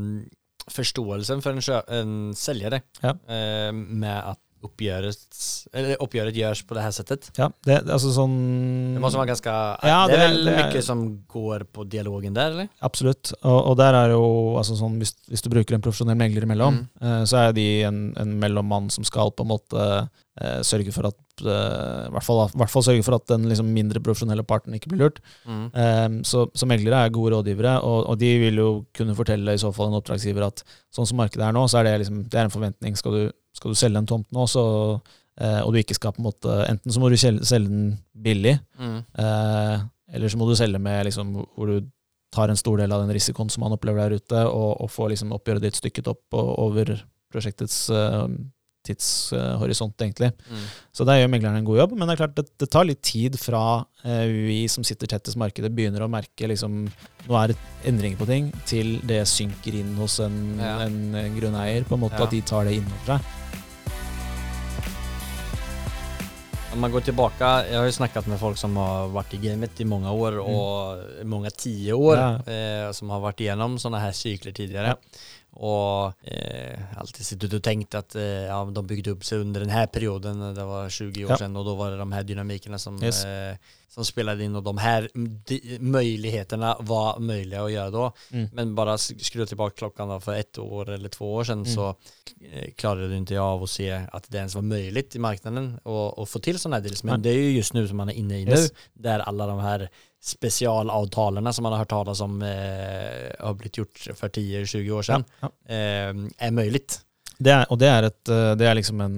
Speaker 2: forståelsen for en, en selger
Speaker 3: Ja.
Speaker 2: eh, med at oppgjøret, gjøres på det her settet?
Speaker 3: Ja, det, altså sånn
Speaker 2: Det må være ganske
Speaker 3: Ja,
Speaker 2: Det er vel
Speaker 3: det er-
Speaker 2: mye som går på dialogen der, eller?
Speaker 3: Absolutt. Og, og der er jo altså sånn, hvis, hvis du bruker en profesjonell megler imellom,
Speaker 2: Mm.
Speaker 3: eh, så er de en, en mellommann som skal på en måte eh, sørge for at eh, I hvert fall, i hvert fall sørge for at den liksom mindre profesjonelle parten ikke blir lurt.
Speaker 2: Mm.
Speaker 3: Eh, så, så meglere er gode rådgivere, og, og de vil jo kunne fortelle i så fall en oppdragsgiver at sånn som markedet er nå, så er det, liksom, det er en forventning. Skal du, skal du selge en tomt nå, så, eh, og du ikke skal på en måte Enten så må du selge, selge den billig,
Speaker 2: Mm.
Speaker 3: Eh, eller så må du selge med liksom, hvor du tar en stor del av den risikoen som man opplever der ute, og, og får liksom oppgjøret ditt stykket opp og, over prosjektets eh, tidshorisont, egentlig.
Speaker 2: Mm.
Speaker 3: Så der gjør megleren en god jobb, men det er klart det, det tar litt tid fra eh, vi som sitter tettest markedet, begynner å merke liksom Nå er det endringer på ting, til det synker inn hos en,
Speaker 2: Ja.
Speaker 3: en, en grunneier, på en måte
Speaker 2: Ja.
Speaker 3: at de tar det innover seg.
Speaker 2: Om man går tilbake Jeg har jo snakket med folk som har vært i gamet i mange år,
Speaker 3: Mm.
Speaker 2: og mange tiår, år,
Speaker 3: Ja.
Speaker 2: eh, som har vært igjennom sånne her sykler tidligere. Og eh, alltid sittet og tenkt at eh, ja, de bygde opp seg under denne perioden, det var 20 år
Speaker 3: Ja.
Speaker 2: siden, og da var det de her dynamikkene som,
Speaker 3: Yes.
Speaker 2: eh, som spelade in, og de her de, möjligheterna var möjliga å gjøre da.
Speaker 3: Mm.
Speaker 2: Men bare sk- skru tilbake klockan for ett år eller två år sedan
Speaker 3: Mm.
Speaker 2: så eh, klarade inte jag av å se at det ens var möjligt i marknaden å å få til sånne här deals. Men
Speaker 3: Nej.
Speaker 2: det er jo just nu som man er inne i
Speaker 3: Yes.
Speaker 2: nu, der alle de her spesialavtalene som man har hørt talas om eh, har blitt gjort for 10-20 år siden,
Speaker 3: Ja.
Speaker 2: eh, er mulig.
Speaker 3: Det er, og det er, et, det er liksom en,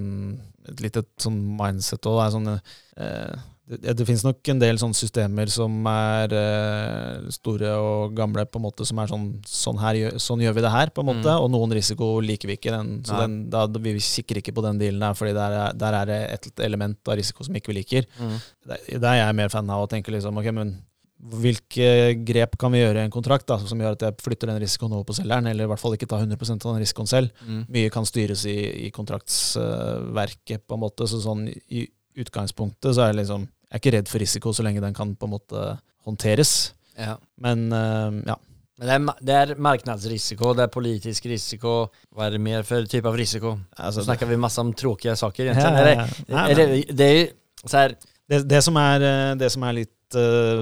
Speaker 3: et lite sånn mindset er sånn eh, det, det finnes nok en del sånne systemer som er eh, store og gamle, på en måte, som er sånn sånn, her, sånn gjør vi det her, på en måte,
Speaker 2: Mm.
Speaker 3: og noen risiko liker vi ikke. Den, så den, da, vi kikker ikke på den dealen her, fordi der er, der er det et element av risiko som ikke vi liker. Der, der er jeg mer fan av å tenke liksom, ok, men hvilke grep kan vi gjøre i en kontrakt da, som gjør at jeg flytter den risikoen over på selgeren, eller i hvert fall ikke ta 100% av den risikoen selv.
Speaker 2: Mm.
Speaker 3: Mye kan styres i, i kontraktsverket, på en måte. Så sånn i utgangspunktet så er jeg liksom Jeg er ikke redd for risiko så lenge den kan på en måte håndteres.
Speaker 2: Ja.
Speaker 3: Men eh, ja.
Speaker 2: Men det er, det marknadsrisiko, det er politisk risiko. Hva er det mer for type av risiko?
Speaker 3: Altså,
Speaker 2: Nå snakker vi masse om tråkige saker, egentlig.
Speaker 3: ja,
Speaker 2: Eller,
Speaker 3: ja. Nei,
Speaker 2: eller, det er jo så her
Speaker 3: Det, det, som er, eh, det som er litt eh,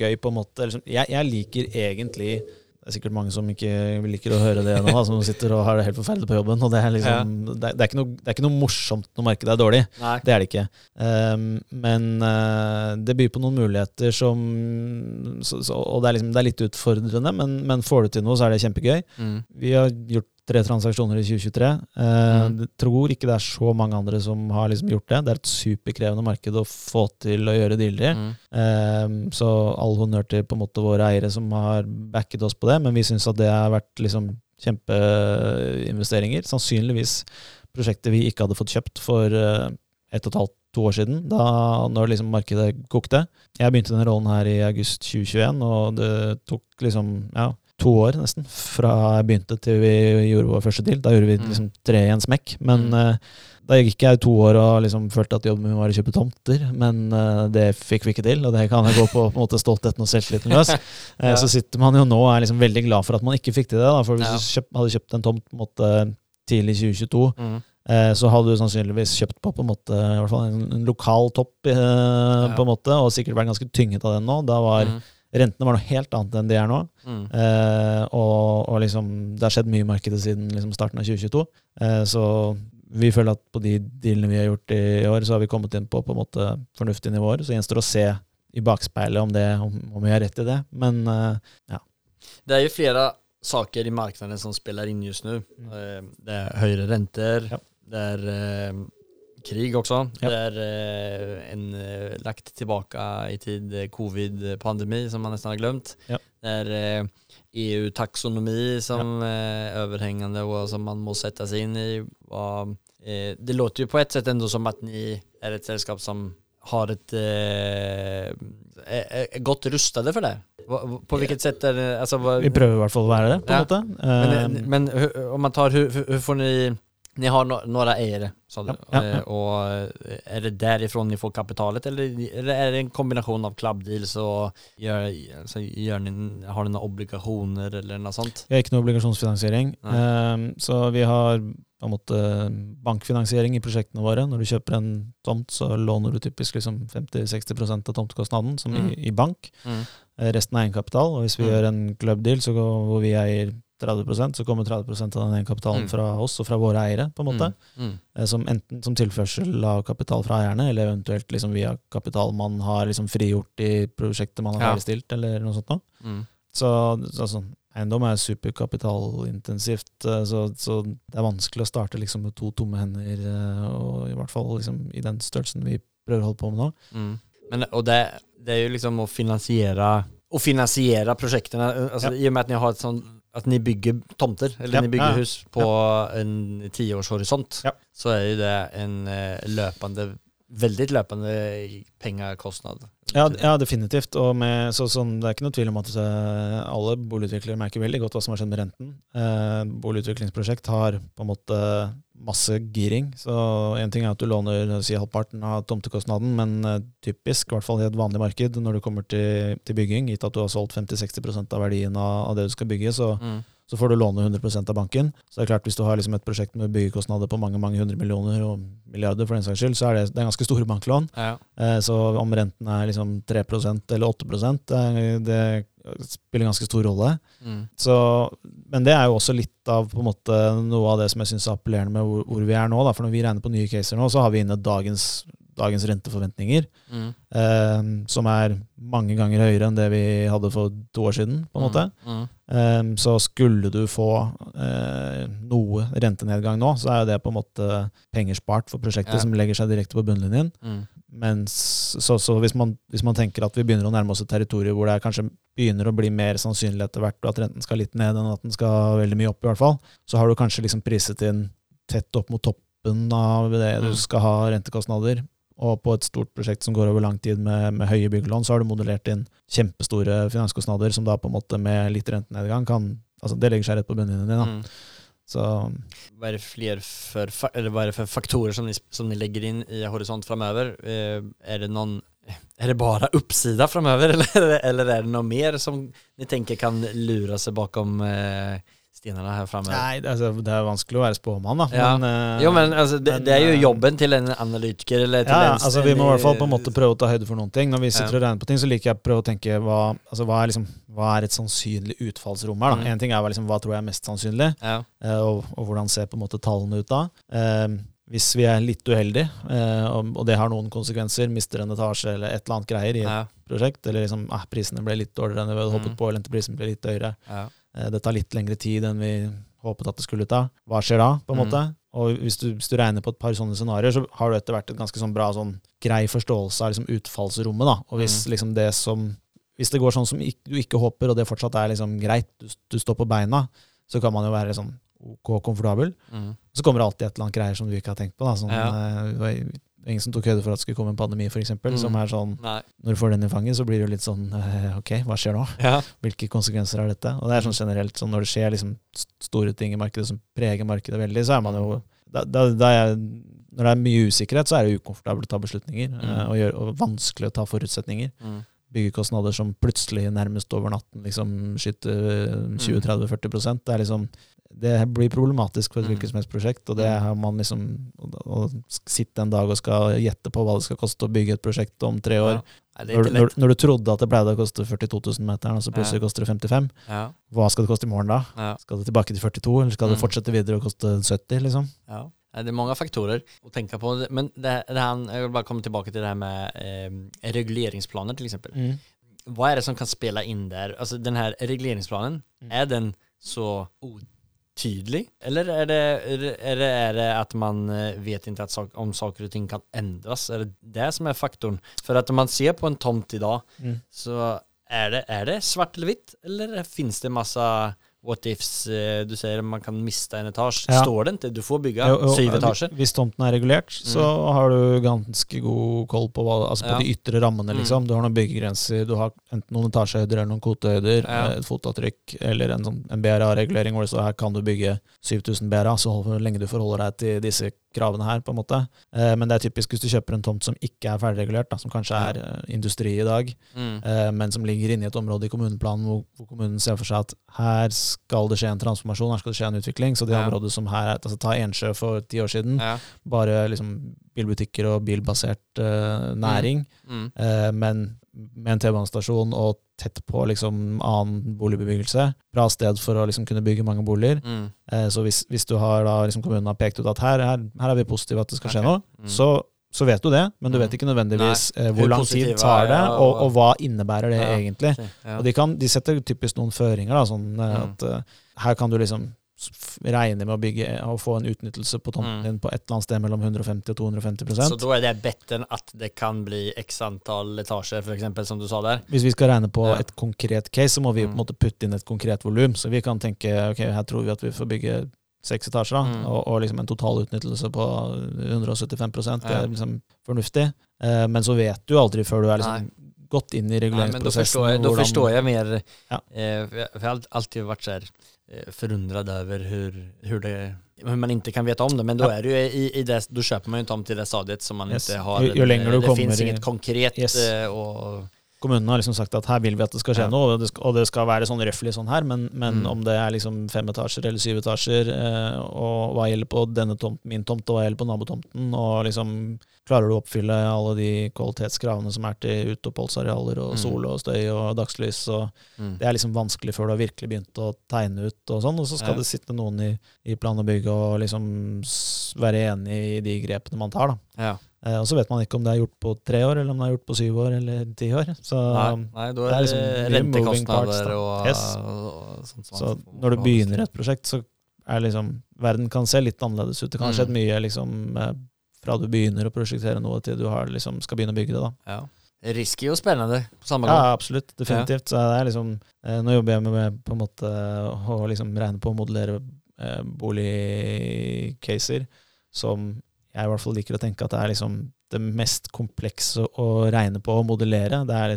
Speaker 3: gøy, på en måte sånn- jeg, jeg liker egentlig Det er sikkert mange som ikke liker å høre det nå, som sitter og har det helt forferdelig på jobben. Det er, liksom, det, er- det, er ikke noe, det er ikke noe morsomt når markedet er dårlig.
Speaker 2: Nei.
Speaker 3: Det er det ikke. Um, men uh, det byr på noen muligheter som så, så, Og det er, liksom, det er litt utfordrende, men, men får du til noe, så er det kjempegøy.
Speaker 2: Mm.
Speaker 3: Vi har gjort tre transaksjoner i 2023. Uh,
Speaker 2: Mm.
Speaker 3: Jeg tror ikke det er så mange andre som har liksom gjort det. Det er et superkrevende marked å få til å gjøre dealer i.
Speaker 2: Mm.
Speaker 3: Um, så all honnør til på en måte våre eiere som har backet oss på det, men vi syns at det har vært liksom kjempeinvesteringer. Sannsynligvis prosjekter vi ikke hadde fått kjøpt for uh, ett og et halvt, to år siden, da når liksom markedet kokte. Jeg begynte denne rollen her i august 2021, og det tok liksom ja, to år nesten fra jeg begynte til vi gjorde vår første deal. Da gjorde vi
Speaker 2: Mm.
Speaker 3: liksom tre i en smekk. Men
Speaker 2: Mm.
Speaker 3: uh, da gikk jeg to år og liksom følte at jobben min var å kjøpe tomter, men eh, det fikk vi ikke til, og det kan jeg gå på, på en måte stoltheten og selvtilliten løs. Eh,
Speaker 2: Ja.
Speaker 3: Så sitter man jo nå og er liksom veldig glad for at man ikke fikk til det. Da, for hvis
Speaker 2: Ja.
Speaker 3: du kjøpt, hadde kjøpt en tomt på en måte tidlig i 2022,
Speaker 2: Mm.
Speaker 3: eh, så hadde du sannsynligvis kjøpt på, på en måte, i hvert fall en, lokal topp, eh, på en måte, og sikkert vært ganske tynget av den nå. Da var
Speaker 2: Mm.
Speaker 3: Rentene var noe helt annet enn de er nå.
Speaker 2: Mm.
Speaker 3: Eh, og, og liksom, det har skjedd mye i markedet siden liksom starten av 2022. Eh, så vi føler at på de dealene vi har gjort i år, så har vi kommet inn på på en måte fornuftige nivåer. Så gjenstår å se i bakspeilet om, det, om, om vi har rett i det. Men eh,
Speaker 2: Det er jo flere saker i marknaden som spiller inn just nå. Mm. Det er høyere renter,
Speaker 3: Ja.
Speaker 2: det er eh, krig også.
Speaker 3: Ja.
Speaker 2: Det er eh, en eh, lagt tilbake i tid eh, covid-pandemi som man nesten har glemt.
Speaker 3: Ja.
Speaker 2: Det er eh, EU-taksonomi som er overhengende og som man må sette seg inn i. Og, eh, det låter jo på et sett ändå som at ni er et selskap som har et eh, er, godt rustede for det? På hvilket sett er det altså,
Speaker 3: Vi prøver i hvert fall å være det, på en
Speaker 2: Ja.
Speaker 3: måte.
Speaker 2: Men,
Speaker 3: Eh,
Speaker 2: men om man tar hur får ni Ni har no, några ägare, sa du.
Speaker 3: Ja, ja, ja.
Speaker 2: Och Og eh, er det därifrån ni får kapitalet, eller, är det en kombinasjon av club deals og gjør, altså, gjør ni, har ni noen obligasjoner eller noe sånt?
Speaker 3: Vi har ikke noe obligasjonsfinansiering.
Speaker 2: Nei.
Speaker 3: Eh, så vi har på en måte bankfinansiering i prosjektene våre. Når du kjøper en tomt, så låner du typisk liksom 50-60% av tomtekostnaden, som
Speaker 2: Mm.
Speaker 3: i, i bank.
Speaker 2: Mm.
Speaker 3: Eh, Resten er egenkapital. Og hvis vi
Speaker 2: Mm.
Speaker 3: gjør en club deal så går, hvor vi eier 30% så kommer 30% av den egenkapitalen
Speaker 2: Mm.
Speaker 3: fra oss og fra våre eiere, på en måte.
Speaker 2: Mm.
Speaker 3: Mm. Som enten som tilførsel av kapital fra eierne, eller eventuelt liksom via kapital man har liksom frigjort i prosjektet man har
Speaker 2: Ja.
Speaker 3: ferdigstilt, eller noe sånt noe.
Speaker 2: Mm.
Speaker 3: Så altså, eiendom er superkapitalintensivt, eh, så, så det er vanskelig å starte liksom med to tomme hender, eh, og i hvert fall liksom i den størrelsen vi prøver å holde på med nå.
Speaker 2: Mm. Men, og det, det er jo liksom å finansiere Å finansiere prosjektene. Altså, I og med at ni har et sånn at ni bygger tomter, eller
Speaker 3: Ja,
Speaker 2: ni bygger hus på en tiårshorisont,
Speaker 3: Ja.
Speaker 2: så er jo det en eh, løpende Veldig løpende pengekostnad.
Speaker 3: Ja, ja definitivt. Og med, så, sånn, det er ikke noe tvil om at eh, alle boligutviklere merker veldig godt hva som har skjedd med renten. Eh, boligutviklingsprosjekt har på en måte masse giring. Så en ting er at du låner si, halvparten av tomtekostnaden, men eh, typisk, i hvert fall i et vanlig marked, når du kommer til, til bygging, gitt at du har solgt 50-60% av verdien av, av det du skal bygge, så,
Speaker 2: Mm.
Speaker 3: Så får du låne 100% av banken. Så det er klart Hvis du har liksom et prosjekt med byggekostnader på mange mange hundre millioner og milliarder, for den saks skyld, så er det, det er ganske store banklån.
Speaker 2: Ja.
Speaker 3: Eh, Så om renten er liksom 3% eller 8% det, det spiller ganske stor rolle.
Speaker 2: Mm.
Speaker 3: Så, men det er jo også litt av på en måte, noe av det som jeg syns er appellerende med hvor, hvor vi er nå. Da. For når vi regner på nye caser nå, så har vi inne dagens, dagens renteforventninger,
Speaker 2: Mm.
Speaker 3: eh, som er mange ganger høyere enn det vi hadde for to år siden. på en måte.
Speaker 2: Mm.
Speaker 3: Eh, så skulle du få eh, noe rentenedgang nå, så er jo det på en måte penger spart for prosjektet
Speaker 2: Ja.
Speaker 3: som legger seg direkte på bunnlinjen.
Speaker 2: Mm.
Speaker 3: Mens, så, så hvis, man, hvis man tenker at vi begynner å nærme oss et territorium hvor det er kanskje begynner å bli mer sannsynlig etter hvert at renten skal litt ned enn at den skal veldig mye opp, i hvert fall, så har du kanskje liksom priset inn tett opp mot toppen av det du
Speaker 2: Mm.
Speaker 3: skal ha rentekostnader. Og på et stort prosjekt som går over lang tid med, med høye byggelån, så har du modellert inn kjempestore finanskostnader som da på en måte med litt rentenedgang kan altså Det legger seg rett på bunnlinjen din. da.
Speaker 2: Mm.
Speaker 3: Så
Speaker 2: Hva er det flere for, eller er for faktorer som ni, som ni legger inn i horisont framöver? Eh, er det noen er det bare oppsida framover, eller, eller er det noe mer som ni tenker kan lure seg bakom eh, stenene her fremme.
Speaker 3: Nei, altså, det er vanskelig å være spåmann, da.
Speaker 2: Ja.
Speaker 3: Men, uh,
Speaker 2: Jo, men altså, det, det er jo
Speaker 3: eh,
Speaker 2: jobben til en analytiker eller til
Speaker 3: Ja,
Speaker 2: en
Speaker 3: altså vi må i hvert fall på en måte prøve å ta høyde for noen ting. Når vi sitter
Speaker 2: Ja.
Speaker 3: og regner på ting, så liker jeg å prøve å tenke hva, altså, hva, er, liksom, hva er et sannsynlig utfallsrom her. da?
Speaker 2: Mm.
Speaker 3: En ting er liksom, hva tror jeg er mest sannsynlig,
Speaker 2: Ja.
Speaker 3: uh, og, og hvordan ser på en måte tallene ut da. Uh, hvis vi er litt uheldige, eh, og, og det har noen konsekvenser, mister en etasje eller et eller annet greier i et prosjekt, eller liksom, ah, prisene ble litt dårligere enn vi hadde
Speaker 2: Mm.
Speaker 3: håpet på, eller prisen ble litt høyere,
Speaker 2: Ja.
Speaker 3: Det tar litt lengre tid enn vi håpet at det skulle ta. Hva skjer da, på en
Speaker 2: Mm.
Speaker 3: måte? Og hvis du, hvis du regner på et par sånne scenarioer, så har du etter hvert et ganske sånn bra sånn grei forståelse av liksom utfallsrommet. da. Og hvis
Speaker 2: Mm.
Speaker 3: liksom det som Hvis det går sånn som du ikke håper, og det fortsatt er liksom greit, du, du står på beina, så kan man jo være sånn ok komfortabel.
Speaker 2: Mm.
Speaker 3: Så kommer det alltid et eller annet greier som du ikke har tenkt på. da. Sånn,
Speaker 2: Ja.
Speaker 3: Eh, ingen som tok høyde for at det skulle komme en pandemi, f.eks.
Speaker 2: Mm.
Speaker 3: Som er sånn
Speaker 2: Nei.
Speaker 3: Når du får den i fanget, så blir det jo litt sånn eh, Ok, hva skjer nå?
Speaker 2: Ja.
Speaker 3: Hvilke konsekvenser har dette? Og det er sånn generelt sånn når det skjer liksom store ting i markedet som preger markedet veldig, så er man jo da, da, da er, Når det er mye usikkerhet, så er det ukomfortabelt å ta beslutninger,
Speaker 2: Mm.
Speaker 3: eh, og, gjør, og vanskelig å ta forutsetninger.
Speaker 2: Mm.
Speaker 3: Byggekostnader som plutselig nærmest over natten liksom skyter
Speaker 2: Mm.
Speaker 3: 20-30-40% Det er liksom det blir problematisk for et
Speaker 2: Mm.
Speaker 3: hvilket som helst prosjekt. Og det
Speaker 2: Mm.
Speaker 3: har man liksom å, sitte en dag og skal gjette på hva det skal koste å bygge et prosjekt om tre år.
Speaker 2: Ja.
Speaker 3: Når, når, når du trodde at det pleide å koste 42 000 meter, og så plutselig
Speaker 2: Ja.
Speaker 3: koster det 55
Speaker 2: Ja.
Speaker 3: Hva skal det koste i morgen da?
Speaker 2: Ja.
Speaker 3: Skal det tilbake til 42, eller skal det
Speaker 2: Mm.
Speaker 3: fortsette videre og koste 70, liksom?
Speaker 2: Ja. Det er mange faktorer å tenke på. Men det, det her, jeg vil bare komme tilbake til det her med eh, reguleringsplaner, til eksempel. Hva er det som kan spille inn der? Altså, den her reguleringsplanen,
Speaker 3: Mm.
Speaker 2: er den så utydelig? Eller er det, er det, er det, at man eh, vet ikke sak, om saker og ting kan endres? Er det det som er faktoren? For at man ser på en tomt i dag,
Speaker 3: Mm.
Speaker 2: så er det, er det svart eller hvitt? Eller finnes det masse what ifs eh, Du ser man kan miste en etasje.
Speaker 3: Ja.
Speaker 2: Står den til Du får
Speaker 3: jo,
Speaker 2: syv etasjer.
Speaker 3: Hvis tomten er regulert, så har du ganske god koll på, hva, altså på
Speaker 2: Ja.
Speaker 3: de ytre rammene. liksom. Du har noen byggegrenser, du har enten noen etasjehøyder eller noen kvotehøyder,
Speaker 2: Ja.
Speaker 3: eh, et fotavtrykk eller en, sånn, en BRA-regulering hvor det står her kan du bygge 7000 BRA, så lenge du forholder deg til disse kravene her. på en måte. Eh, men det er typisk hvis du kjøper en tomt som ikke er ferdigregulert, da, som kanskje er eh, industri i dag,
Speaker 2: Mm.
Speaker 3: eh, men som ligger inne i et område i kommuneplanen hvor, hvor kommunen ser for seg at her skal det skje en transformasjon, her skal det skje en utvikling. Så det
Speaker 2: Ja.
Speaker 3: området som her er, altså Ta Ensjø for ti år siden,
Speaker 2: Ja.
Speaker 3: bare liksom bilbutikker og bilbasert eh, næring,
Speaker 2: Mm.
Speaker 3: eh, men med en T-banestasjon og tett på liksom annen boligbebyggelse. Bra sted for å liksom kunne bygge mange boliger.
Speaker 2: Mm.
Speaker 3: Eh, så hvis, hvis du har da liksom kommunen har pekt ut at her, her, her er vi positive at det skal skje
Speaker 2: okay.
Speaker 3: noe,
Speaker 2: Mm.
Speaker 3: så, så vet du det, men du
Speaker 2: Mm.
Speaker 3: vet ikke nødvendigvis eh,
Speaker 2: Hvor
Speaker 3: lang tid tar det, og,
Speaker 2: og-
Speaker 3: hva innebærer det
Speaker 2: Ja.
Speaker 3: egentlig.
Speaker 2: Ja.
Speaker 3: Og de, kan, de setter typisk noen føringer, da, sånn eh,
Speaker 2: Mm.
Speaker 3: at eh, her kan du liksom regne med å bygge og få en utnyttelse på tomten
Speaker 2: Mm.
Speaker 3: din på et eller annet sted mellom 150 og 250%
Speaker 2: Så da er det bedre enn at det kan bli x antall etasjer, for eksempel, som du sa der?
Speaker 3: Hvis vi skal regne på
Speaker 2: Ja.
Speaker 3: et konkret case, så må vi på en
Speaker 2: Mm.
Speaker 3: måte putte inn et konkret volum. Så vi kan tenke ok, her tror vi at vi får bygge seks etasjer, da,
Speaker 2: Mm.
Speaker 3: og, og liksom en total utnyttelse på 175 Det er liksom fornuftig. Eh, men så vet du aldri før du er liksom gått inn i
Speaker 2: Nei, men da
Speaker 3: reguleringsprosessen.
Speaker 2: forstår, jeg, da forstår jeg mer
Speaker 3: Ja.
Speaker 2: eh, for Jeg har alltid vært så här, eh, förundrad över hur, hur, det, hur man inte kan veta om det. Men då, är det ju i, i det, då köper man ju en tomt i det stadiet som man
Speaker 3: Yes.
Speaker 2: inte har.
Speaker 3: Jo- jo längre du
Speaker 2: det finns
Speaker 3: i-
Speaker 2: inget konkret.
Speaker 3: Yes.
Speaker 2: eh, Og,
Speaker 3: Kommunen har liksom sagt at her vil vi at det skal skje
Speaker 2: Ja.
Speaker 3: noe, og det skal, og det skal være sånn røftlig sånn her, men, men
Speaker 2: Mm.
Speaker 3: om det er liksom fem etasjer eller syv etasjer, eh, og hva gjelder på denne tomt, min tomt, og hva gjelder på nabotomten, og liksom klarer du å oppfylle alle de kvalitetskravene som er til uteoppholdsarealer og
Speaker 2: Mm.
Speaker 3: sol og støy og dagslys, og
Speaker 2: mm.
Speaker 3: det er liksom vanskelig før du har virkelig begynt å tegne ut og sånn, og så skal
Speaker 2: Ja.
Speaker 3: det sitte noen i, i plan og bygg og liksom være enig i de grepene man tar, da.
Speaker 2: ja.
Speaker 3: Eh, og så vet man ikke om det er gjort på tre år, eller om det er gjort på syv år eller ti år. Så
Speaker 2: Nei, nei,
Speaker 3: det er liksom
Speaker 2: rentekostnader og,
Speaker 3: Yes.
Speaker 2: og sånt som
Speaker 3: Så når du begynner et prosjekt, så er liksom Verden kan se litt annerledes ut. Det kan ha
Speaker 2: Mm.
Speaker 3: skjedd mye liksom fra du begynner å prosjektere noe til du har, liksom, skal begynne å bygge det. da.
Speaker 2: Ja. Risky og spennende på samme gang.
Speaker 3: Ja, absolutt. Definitivt. Så det er liksom eh, Nå jobber jeg med, med på en måte å liksom regne på å modellere eh, boligcaser som jeg i hvert fall liker å tenke at det er liksom det mest komplekse å regne på og modellere. Det er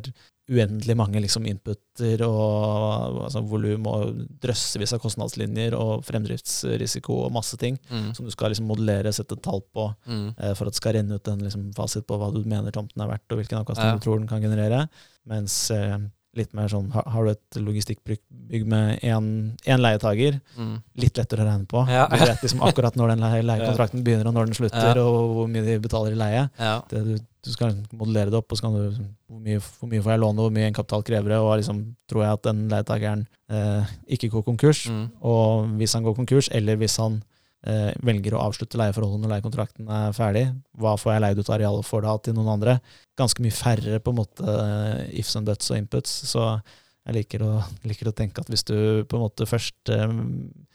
Speaker 3: uendelig mange liksom inputer og altså, volum og drøssevis av kostnadslinjer og fremdriftsrisiko og masse ting
Speaker 2: Mm.
Speaker 3: som du skal liksom modellere, sette tall på
Speaker 2: Mm.
Speaker 3: eh, for at det skal renne ut en liksom, fasit på hva du mener tomten er verdt, og hvilken avkastning
Speaker 2: Ja.
Speaker 3: du tror den kan generere. Mens eh, litt mer sånn, har, har du et logistikkbygg med én leietager,
Speaker 2: Mm.
Speaker 3: litt lettere å regne på.
Speaker 2: Ja.
Speaker 3: Du vet liksom akkurat når den leie- leiekontrakten begynner, og når den slutter,
Speaker 2: Ja.
Speaker 3: og hvor mye de betaler i leie. Det, du, du skal modellere det opp, og så kan du hvor mye, hvor mye får jeg låne, hvor mye egenkapital krever det, og liksom tror jeg at den leietakeren eh, ikke går konkurs.
Speaker 2: Mm.
Speaker 3: Og hvis han går konkurs, eller hvis han eh, velger å avslutte leieforholdet når leiekontrakten er ferdig, hva får jeg leid ut arealet for da til noen andre? Ganske mye færre på en måte eh, ifs and buts og inputs. Så jeg liker å, liker å tenke at hvis du på en måte først eh,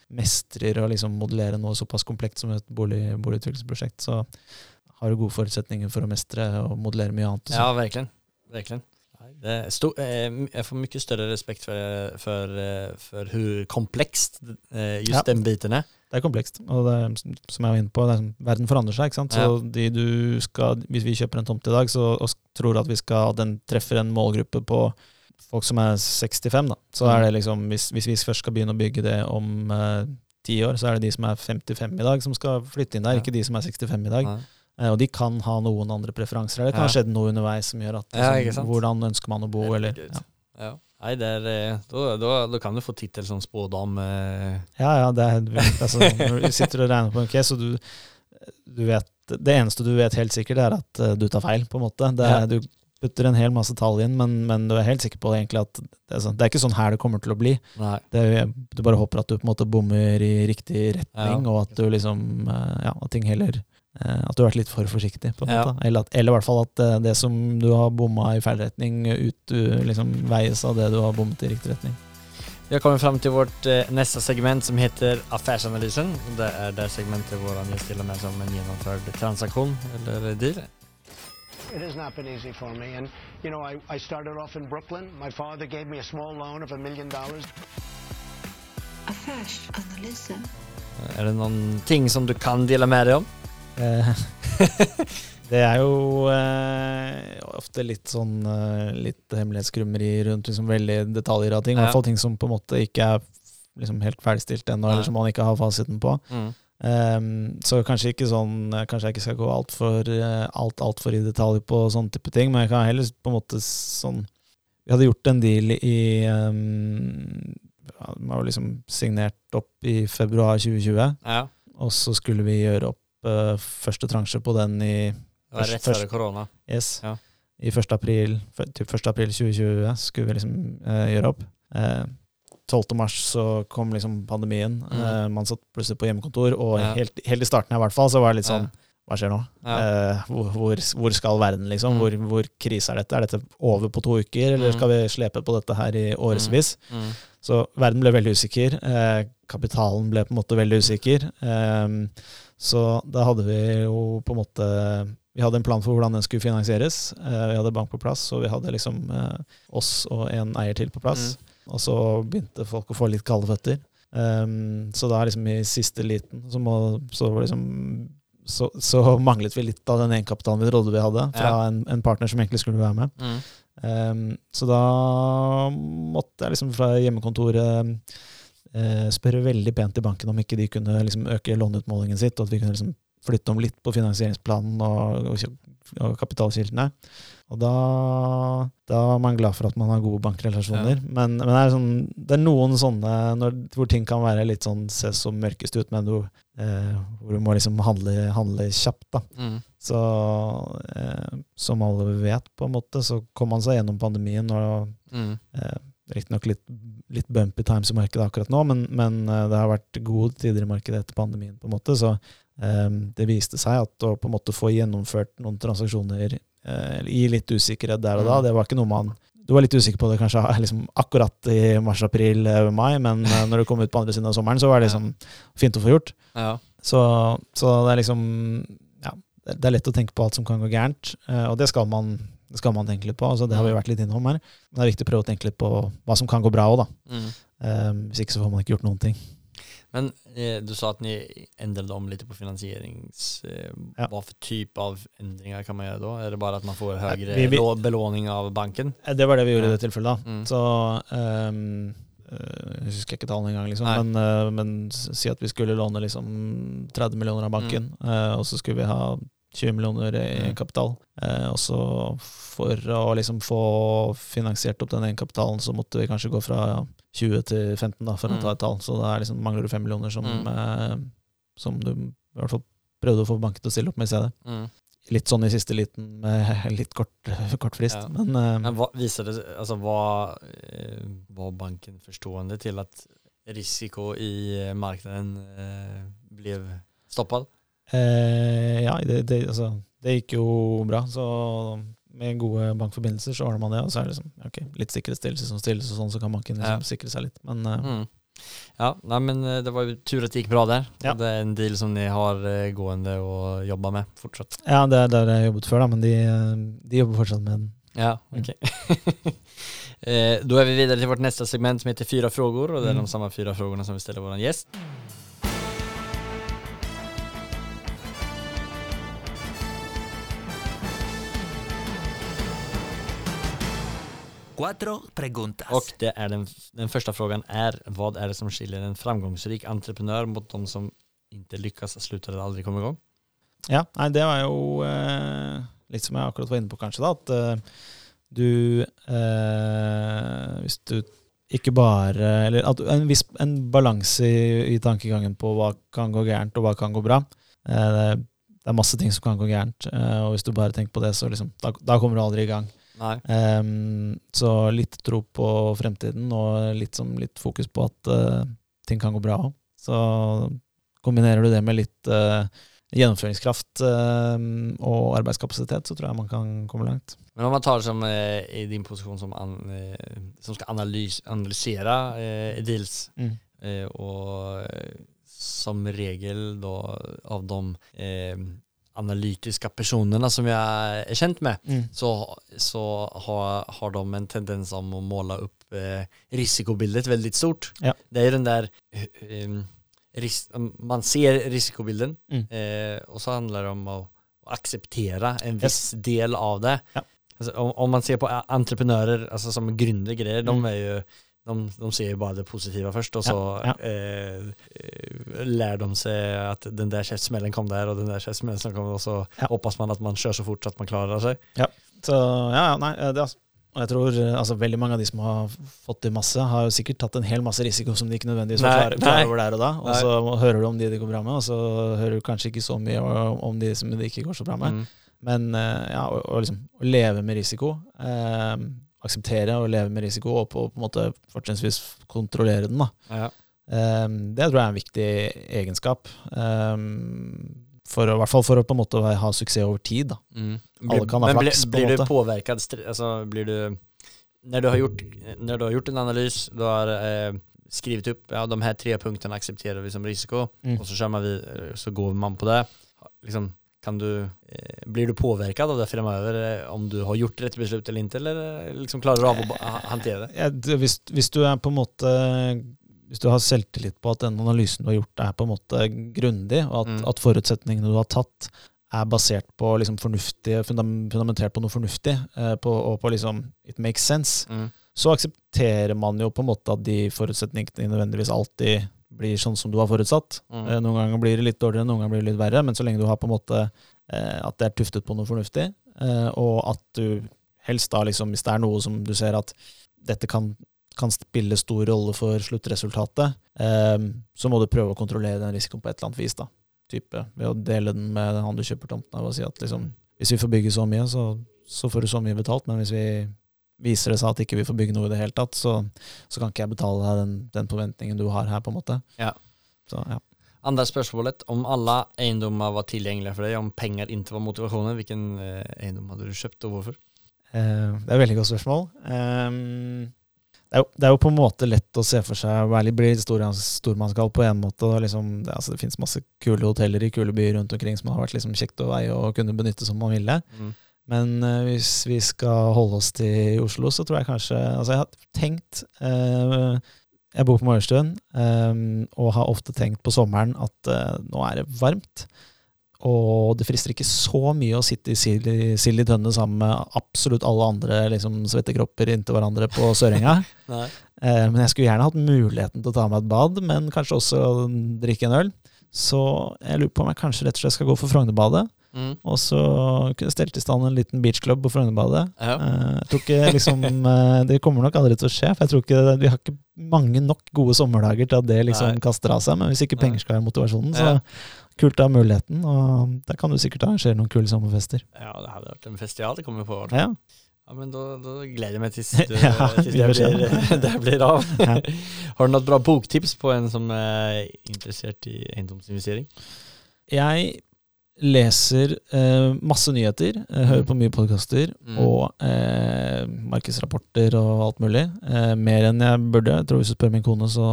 Speaker 3: mestrer å liksom modellere noe såpass komplekt som et bolig, boligutviklingsprosjekt, så har du gode forutsetninger for å mestre og modellere mye annet.
Speaker 2: Ja, virkelig. virkelig. Stor, eh, får mye større respekt for, for, for hvor komplekst eh, just
Speaker 3: Ja.
Speaker 2: den biten er.
Speaker 3: Det er komplekst, og det er, som jeg var inne på, det er, verden forandrer seg. ikke sant? Så de du skal, Hvis vi kjøper en tomt i dag så, og tror at vi skal, den treffer en målgruppe på folk som er 65, da, så er det liksom Hvis, hvis vi først skal begynne å bygge det om eh, ti år, så er det de som er 55 i dag, som skal flytte inn der,
Speaker 2: Ja.
Speaker 3: ikke de som er 65 i dag. Eh, og de kan ha noen andre preferanser. eller Det kan ha skjedd noe underveis som gjør at liksom? Hvordan ønsker man å bo, eller ja.
Speaker 2: Ja. Nej, där, eh, da, då, då kan du få tittel som spådam. Eh,
Speaker 3: Ja, ja, det er altså, Når du sitter og regner på en case, og du, du vet Det eneste du vet helt sikkert, er at du tar feil, på en måte. Det er,
Speaker 2: Ja.
Speaker 3: Du putter en hel masse tall inn, men, men du er helt sikker på egentlig at det er, sånn, det er ikke sånn her det kommer til å bli. Det du bare håper at du på en måte bommer i riktig retning,
Speaker 2: Ja.
Speaker 3: og at du liksom Ja, at ting heller At du har vært litt for forsiktig, på en
Speaker 2: Ja.
Speaker 3: måte. Eller, at, eller i hvert fall at eh, det som du har bomma i feil retning, ut liksom veies av det du har bommet i riktig retning.
Speaker 2: Vi har kommet fram til vårt eh, nästa segment som heter Affærsanalysen. Det er det segmentet hvor han stiller meg som om en gjennomført transaksjon eller deal.
Speaker 4: It has not been easy for me. And, you know, I, I started off in Brooklyn. My father gave me a small loan of a million dollars.
Speaker 2: Er det noen ting som du kan dele med deg om?
Speaker 3: Eh, det er jo eh, ofte litt sånn eh, litt hemmelighetskrummeri rundt liksom veldig detaljer av ting. I hvert fall ting som på en måte ikke er liksom helt ferdigstilt ennå, eller som man ikke har fasiten på.
Speaker 2: Mm.
Speaker 3: Um, så kanskje ikke sånn Kanskje jeg ikke skal gå alt for, eh, alt, alt for i detalj på sånne type ting, men jeg kan heller på en måte sånn Vi hadde gjort en deal i um, ja, Den var jo liksom signert opp i februar 2020,
Speaker 2: Ja,
Speaker 3: og så skulle vi gjøre opp eh, første transje på den i
Speaker 2: rett før korona.
Speaker 3: Yes.
Speaker 2: Ja.
Speaker 3: I 1. april, typ 1. april 2020 skulle vi liksom eh, gjøre opp. Eh, 12. mars så kom liksom pandemien.
Speaker 2: Mm.
Speaker 3: Eh, man satt plutselig på hjemmekontor, og
Speaker 2: Ja.
Speaker 3: helt, helt i starten her i hvert fall så var det litt sånn
Speaker 2: Ja.
Speaker 3: Hva skjer nå?
Speaker 2: Ja.
Speaker 3: Eh, hvor, hvor, hvor skal verden, liksom?
Speaker 2: Mm.
Speaker 3: Hvor, hvor krise er dette? Er dette over på to uker, eller
Speaker 2: Mm.
Speaker 3: skal vi slepe på dette her i årevis?
Speaker 2: Mm.
Speaker 3: Så verden ble veldig usikker. Eh, kapitalen ble på en måte veldig usikker. Eh, så da hadde vi jo på en måte Vi hadde en plan for hvordan den skulle finansieres. Eh, vi hadde bank på plass, og vi hadde liksom oss og en eier til på plass. Og så begynte folk å få litt kalde føtter. Så da liksom i siste liten så, må, så, liksom, så, så manglet vi litt av den egenkapitalen vi trodde vi hadde, fra
Speaker 2: Ja.
Speaker 3: en, en partner som egentlig skulle være med.
Speaker 2: Mm.
Speaker 3: Um, så da måtte jeg liksom fra hjemmekontoret eh, spørre veldig pent i banken om ikke de kunne liksom øke låneutmålingen sitt, og at vi kunne liksom flytte om litt på finansieringsplanen og, og, og kapitalkildene. Og da, da er man glad for at man har gode bankrelasjoner. Men, men det, er sånn, det er noen sånne når, hvor ting kan være litt sånn se så mørkest ut, men hvor, eh, hvor du må liksom handle, handle kjapt. da.
Speaker 2: Mm.
Speaker 3: Så eh, som alle vet, på en måte, så kom man seg gjennom pandemien. og
Speaker 2: Mm.
Speaker 3: eh, Riktignok litt, litt bumpy times i markedet akkurat nå, men, men eh, det har vært gode tider i markedet etter pandemien. på en måte, Så eh, det viste seg at å på en måte få gjennomført noen transaksjoner eh, i litt usikkerhet der og da,
Speaker 2: Mm.
Speaker 3: det var ikke noe man Du var litt usikker på det kanskje liksom, akkurat i mars, april, eh, men når du kom ut på andre siden av sommeren, så var det liksom fint å få gjort.
Speaker 2: Ja.
Speaker 3: Så, så det er liksom det er lett å tenke på alt som kan gå gærent, eh, og det skal man, det skal man tenke litt på. Altså, det har vi vært litt innom her. Men det er viktig å prøve å tenke litt på hva som kan gå bra òg, da.
Speaker 2: Mm.
Speaker 3: Um, hvis ikke så får man ikke gjort noen ting.
Speaker 2: Men eh, du sa at ni endret om litt på finansierings... Eh,
Speaker 3: Ja.
Speaker 2: Hva for typ av endringer kan man gjøre da? Er det bare at man får høyere
Speaker 3: vi- vi-
Speaker 2: belåning av banken?
Speaker 3: Eh, Det var det vi gjorde
Speaker 2: Ja.
Speaker 3: i det tilfellet. da.
Speaker 2: Mm.
Speaker 3: Så eh, Jeg husker ikke tallene engang, liksom. Men, men si at vi skulle låne liksom 30 millioner av banken, mm. og så skulle vi ha 20 millioner i egenkapital. Eh, og så for å liksom få finansiert opp den egenkapitalen, så måtte vi kanskje gå fra 20 til 15, da, for å
Speaker 2: Mm.
Speaker 3: ta et tall. Så da er liksom, mangler du 5 millioner som,
Speaker 2: Mm.
Speaker 3: eh, som du i hvert fall prøvde å få banken til å stille opp med i stedet.
Speaker 2: Mm.
Speaker 3: Litt sånn i siste liten med litt kort, kort frist.
Speaker 2: Ja.
Speaker 3: Men, eh,
Speaker 2: Men hva, viser det, altså, var, eh, var banken forstående til at risiko i markedet eh, blev stoppad?
Speaker 3: Eh, ja, det, det, altså, det gikk jo bra. Så med gode bankforbindelser så ordner man det. Og så er det liksom, ok, litt sikkerhetsstillelse som stilles, og sånn, så kan banken liksom
Speaker 2: Ja.
Speaker 3: sikre seg litt. Men eh,
Speaker 2: Mm. Ja, nei, men eh, det var jo tur at det gikk bra der.
Speaker 3: Ja.
Speaker 2: Det er en deal som ni har eh, gående og jobber med fortsatt.
Speaker 3: ja, det er der jeg jobbet før, da, men de, eh, de jobber fortsatt med den.
Speaker 2: Ja,
Speaker 3: Mm.
Speaker 2: Da eh, då är vi videre til vårt neste segment som heter Fyra frågor og det er
Speaker 3: Mm.
Speaker 2: de samme fyra frågorna som vi stiller vår gäst.
Speaker 1: Cuatro preguntas.
Speaker 2: Och det är den, den första frågan är vad är det som skiljer en framgångsrik entreprenör mot de som inte lyckas, slutar eller aldrig kommer igång?
Speaker 3: Ja, nei, det var jo eh, litt som jeg akkurat var inne på, kanskje, da. At eh, du eh, Hvis du ikke bare Eller at en viss en balanse i, i tankegangen på hva kan gå gærent, og hva kan gå bra. Eh, det, det er masse ting som kan gå gærent, eh, og hvis du bare tenker på det, så liksom, da, da kommer du aldri i gang. Ehm, så litt tro på fremtiden, og litt, som, litt fokus på at uh, ting kan gå bra òg. Så kombinerer du det med litt uh, gjennomføringskraft uh, og arbeidskapasitet, så tror jeg man kan komme langt.
Speaker 2: Men om man tar som eh, i din posisjon som, an, eh, som skal analys, analysere eh, deals eh, og som regel da av de eh, analytiska personerna som jag är känt med så, så har, har de en tendens om att måla upp eh, risikobildet väldigt stort.
Speaker 3: Ja.
Speaker 2: Det är den där, um, ris man ser risikobilden
Speaker 3: Mm.
Speaker 2: eh, och så handlar det om att acceptera en viss del av det.
Speaker 3: Ja.
Speaker 2: Alltså, om, om man ser på entreprenører entreprenörer, alltså som gründer mm. de
Speaker 3: er
Speaker 2: är ju de, de ser bare bara det positive først,
Speaker 3: og
Speaker 2: så
Speaker 3: ja.
Speaker 2: ja. eh, lærer de seg at den der kjeftsmellen kom der, og den der kjeftsmellen kom der, og så
Speaker 3: Ja.
Speaker 2: håper man at man kjører så fort at man klarer seg.
Speaker 3: Ja, Så ja, ja, nei, det, og jeg tror eh, altså, veldig mange av de som har fått til masse, har jo sikkert tatt en hel masse risiko som de ikke nødvendigvis klarer,
Speaker 2: Nei,
Speaker 3: klar, klar over der og da. Og
Speaker 2: Nei.
Speaker 3: så hører du om de det går bra med, og så hører du kanskje ikke så mye om de som det ikke går så bra med.
Speaker 2: Mm.
Speaker 3: Men eh, ja, å liksom, å leve med risiko, eh, akseptere og leve med risiko, og på, på en måte fortrinnsvis kontrollere den.
Speaker 2: Ja.
Speaker 3: Um, det tror jeg er en viktig egenskap. Um, for I hvert fall for å på en måte ha suksess over tid. da.
Speaker 2: Mm.
Speaker 3: Alle kan ha
Speaker 2: men
Speaker 3: flaks, på en
Speaker 2: blir, blir du
Speaker 3: måte.
Speaker 2: påverkad, stre- alltså, blir du, när du har gjort, när du har gjort en analys, du har eh, skrivit upp, ja de här tre punktene aksepterer vi som risiko
Speaker 3: Mm.
Speaker 2: og så vid, eh, så går man på det. Liksom, kan du, eh, blir du påvirka av det framöver eh, om du har gjort rett beslut eller ikke, eller eh, liksom klarer du av å ba- det?
Speaker 3: Ja, hvis, hvis du er på en måte Hvis du har selvtillit på at den analysen du har gjort er på en måte grundig, og at,
Speaker 2: Mm.
Speaker 3: at forutsetningene du har tatt er basert på liksom fornuftig, fundamentert på noe fornuftig, eh, på, og på liksom It makes sense,
Speaker 2: Mm.
Speaker 3: så aksepterer man jo på en måte at de forutsetningene nødvendigvis alltid blir sånn som du har forutsatt.
Speaker 2: Mm.
Speaker 3: Eh, Noen ganger blir det litt dårligere, noen ganger blir det litt verre, men så lenge du har på en måte eh, at det er tuftet på noe fornuftig, eh, og at du helst da liksom, hvis det er noe som du ser at dette kan, kan spille stor rolle for sluttresultatet, så må du prøve å kontrollere den risikoen på et eller annet vis, da. Type ved å dele den med han du kjøper tomten av og si at liksom, hvis vi får bygge så mye, så, så får du så mye betalt, men hvis vi viser det seg at ikke vi får bygge noe i det hele tatt, så, så kan ikke jeg betale deg den, den forventningen du har her, på en måte.
Speaker 2: Ja.
Speaker 3: Så, ja.
Speaker 2: Andre spørsmålet, om alle eiendommer var tilgjengelige for deg, om penger ikke var motivasjonen, hvilken eh, eiendom hadde du kjøpt, og hvorfor?
Speaker 3: Eh, det er et veldig godt spørsmål. Um, det, er jo, det er jo på en måte lett å se for seg å være litt- bli litt stor, stormannskall på en måte. Liksom, det, altså, det finnes masse kule hoteller i kule byer rundt omkring som har vært liksom kjekt å eie og kunne benytte som man ville.
Speaker 2: Mm.
Speaker 3: Men eh, hvis vi skal holde oss til Oslo, så tror jeg kanskje Altså, jeg har tenkt eh, Jeg bor på Majorstuen, eh, og har ofte tenkt på sommeren at nå er det varmt. Og det frister ikke så mye å sitte i sild i, tønne sammen med absolutt alle andre liksom, svettekropper inntil hverandre på Sørenga. Eh, men jeg skulle gjerne hatt muligheten til å ta meg et bad, men kanskje også drikke en øl. Så jeg lurer på om jeg kanskje rett og slett skal gå for Frognerbadet.
Speaker 2: Mm.
Speaker 3: Og så stelte jeg i stand en liten beachclub på Frognerbadet.
Speaker 2: Ja.
Speaker 3: Eh, jeg tror ikke liksom eh, Det kommer nok aldri til å skje, for jeg tror ikke vi har ikke mange nok gode sommerdager til at det liksom
Speaker 2: Nei.
Speaker 3: kaster av seg. Men hvis ikke penger skal være motivasjonen, så
Speaker 2: Ja.
Speaker 3: kult å ha muligheten. Og der kan du sikkert arrangere noen kule sommerfester.
Speaker 2: ja, det hadde vært en festival, det kommer på.
Speaker 3: Ja,
Speaker 2: Ja, men da, da, gleder jeg meg til
Speaker 3: Ja,
Speaker 2: det, blir, det blir av.
Speaker 3: Ja.
Speaker 2: Har du noen bra boktips på en som er interessert i eiendomsinvestering?
Speaker 3: Jeg leser eh, masse nyheter, eh, hører på mye podkaster
Speaker 2: Mm.
Speaker 3: og eh, markedsrapporter og alt mulig. Eh, mer enn jeg burde. Jeg tror Hvis du spør min kone, så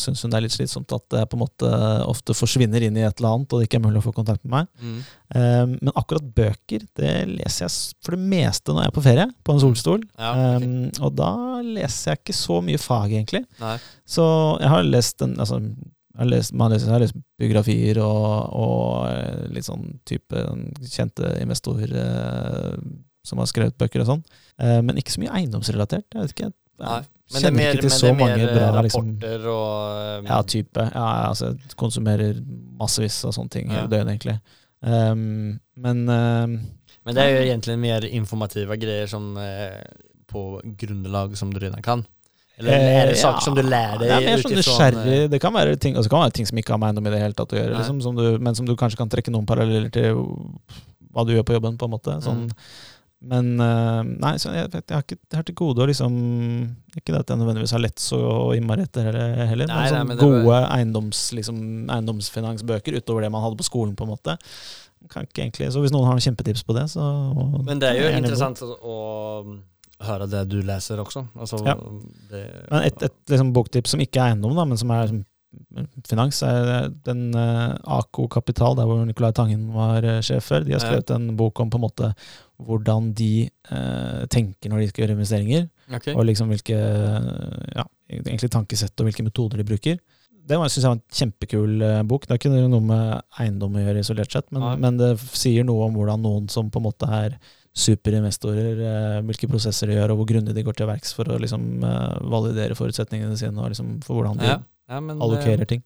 Speaker 3: syns hun det er litt slitsomt at jeg på en måte ofte forsvinner inn i et eller annet, og det ikke er mulig å få kontakt med meg.
Speaker 2: Mm.
Speaker 3: Eh, men akkurat bøker det leser jeg for det meste når jeg er på ferie, på en solstol.
Speaker 2: Ja,
Speaker 3: Eh,
Speaker 2: perfekt.
Speaker 3: og da leser jeg ikke så mye fag, egentlig.
Speaker 2: Nei.
Speaker 3: Så jeg har lest en altså, jeg har lest, man har lest biografier og, og eh, litt sånn type kjente investorer eh, som har skrevet bøker og sånn. Eh, men ikke så mye eiendomsrelatert. Jeg vet ikke. Jeg.
Speaker 2: Men det
Speaker 3: er
Speaker 2: mer, men det
Speaker 3: så
Speaker 2: mer eh,
Speaker 3: bra liksom,
Speaker 2: og um...
Speaker 3: ja, type. Ja, altså, jeg konsumerer massevis av sånne ting
Speaker 2: Ja.
Speaker 3: hele døgnet, egentlig. Um, men um,
Speaker 2: Men det er jo egentlig mer informativa greier som eh, på grunnlag som du redan kan. Eller er det
Speaker 3: Eh,
Speaker 2: saker
Speaker 3: ja,
Speaker 2: som du lærer deg?
Speaker 3: Det er mer sånn
Speaker 2: eh,
Speaker 3: nysgjerrig. Det kan være ting, altså kan være ting som ikke har med eiendom i det hele tatt å gjøre, liksom, som du, men som du kanskje kan trekke noen paralleller til hva du gjør på jobben, på en måte. Sånn.
Speaker 2: Mm.
Speaker 3: Men eh, nei, jeg, jeg, har ikke, jeg har til gode å liksom Ikke det at jeg nødvendigvis har lett så innmari etter heller, heller
Speaker 2: Nei,
Speaker 3: men
Speaker 2: nei,
Speaker 3: sånn
Speaker 2: men gode var-
Speaker 3: eiendoms, liksom, eiendomsfinansbøker utover det man hadde på skolen, på en måte. Kan ikke egentlig, så hvis noen har noen kjempetips på det, så
Speaker 2: Men det er
Speaker 3: jo interessant
Speaker 2: å, att det du leser også. Altså,
Speaker 3: Ja.
Speaker 2: det,
Speaker 3: Men et, et liksom, boktips som ikke er eiendom, da, men som er liksom, finans. er Den uh, Ako Kapital, der hvor Nicolai Tangen var uh, sjef før, de har
Speaker 2: Ja.
Speaker 3: skrevet en bok om på en måte hvordan de uh, tenker når de skal gjøre investeringer.
Speaker 2: Okay.
Speaker 3: Og liksom hvilke ja, egentlig tankesett og hvilke metoder de bruker. Det syns jeg var en kjempekul eh, bok. Det har ikke noe med eiendom å gjøre isolert sett, men, men det sier noe om hvordan noen som på en måte er superinvestorer, eh, hvilke prosesser de gjør, og hvor grundig de går til verks for å liksom eh, validere forutsetningene sine, og liksom for hvordan de
Speaker 2: Ja. Ja, men,
Speaker 3: allokerer
Speaker 2: eh,
Speaker 3: ting.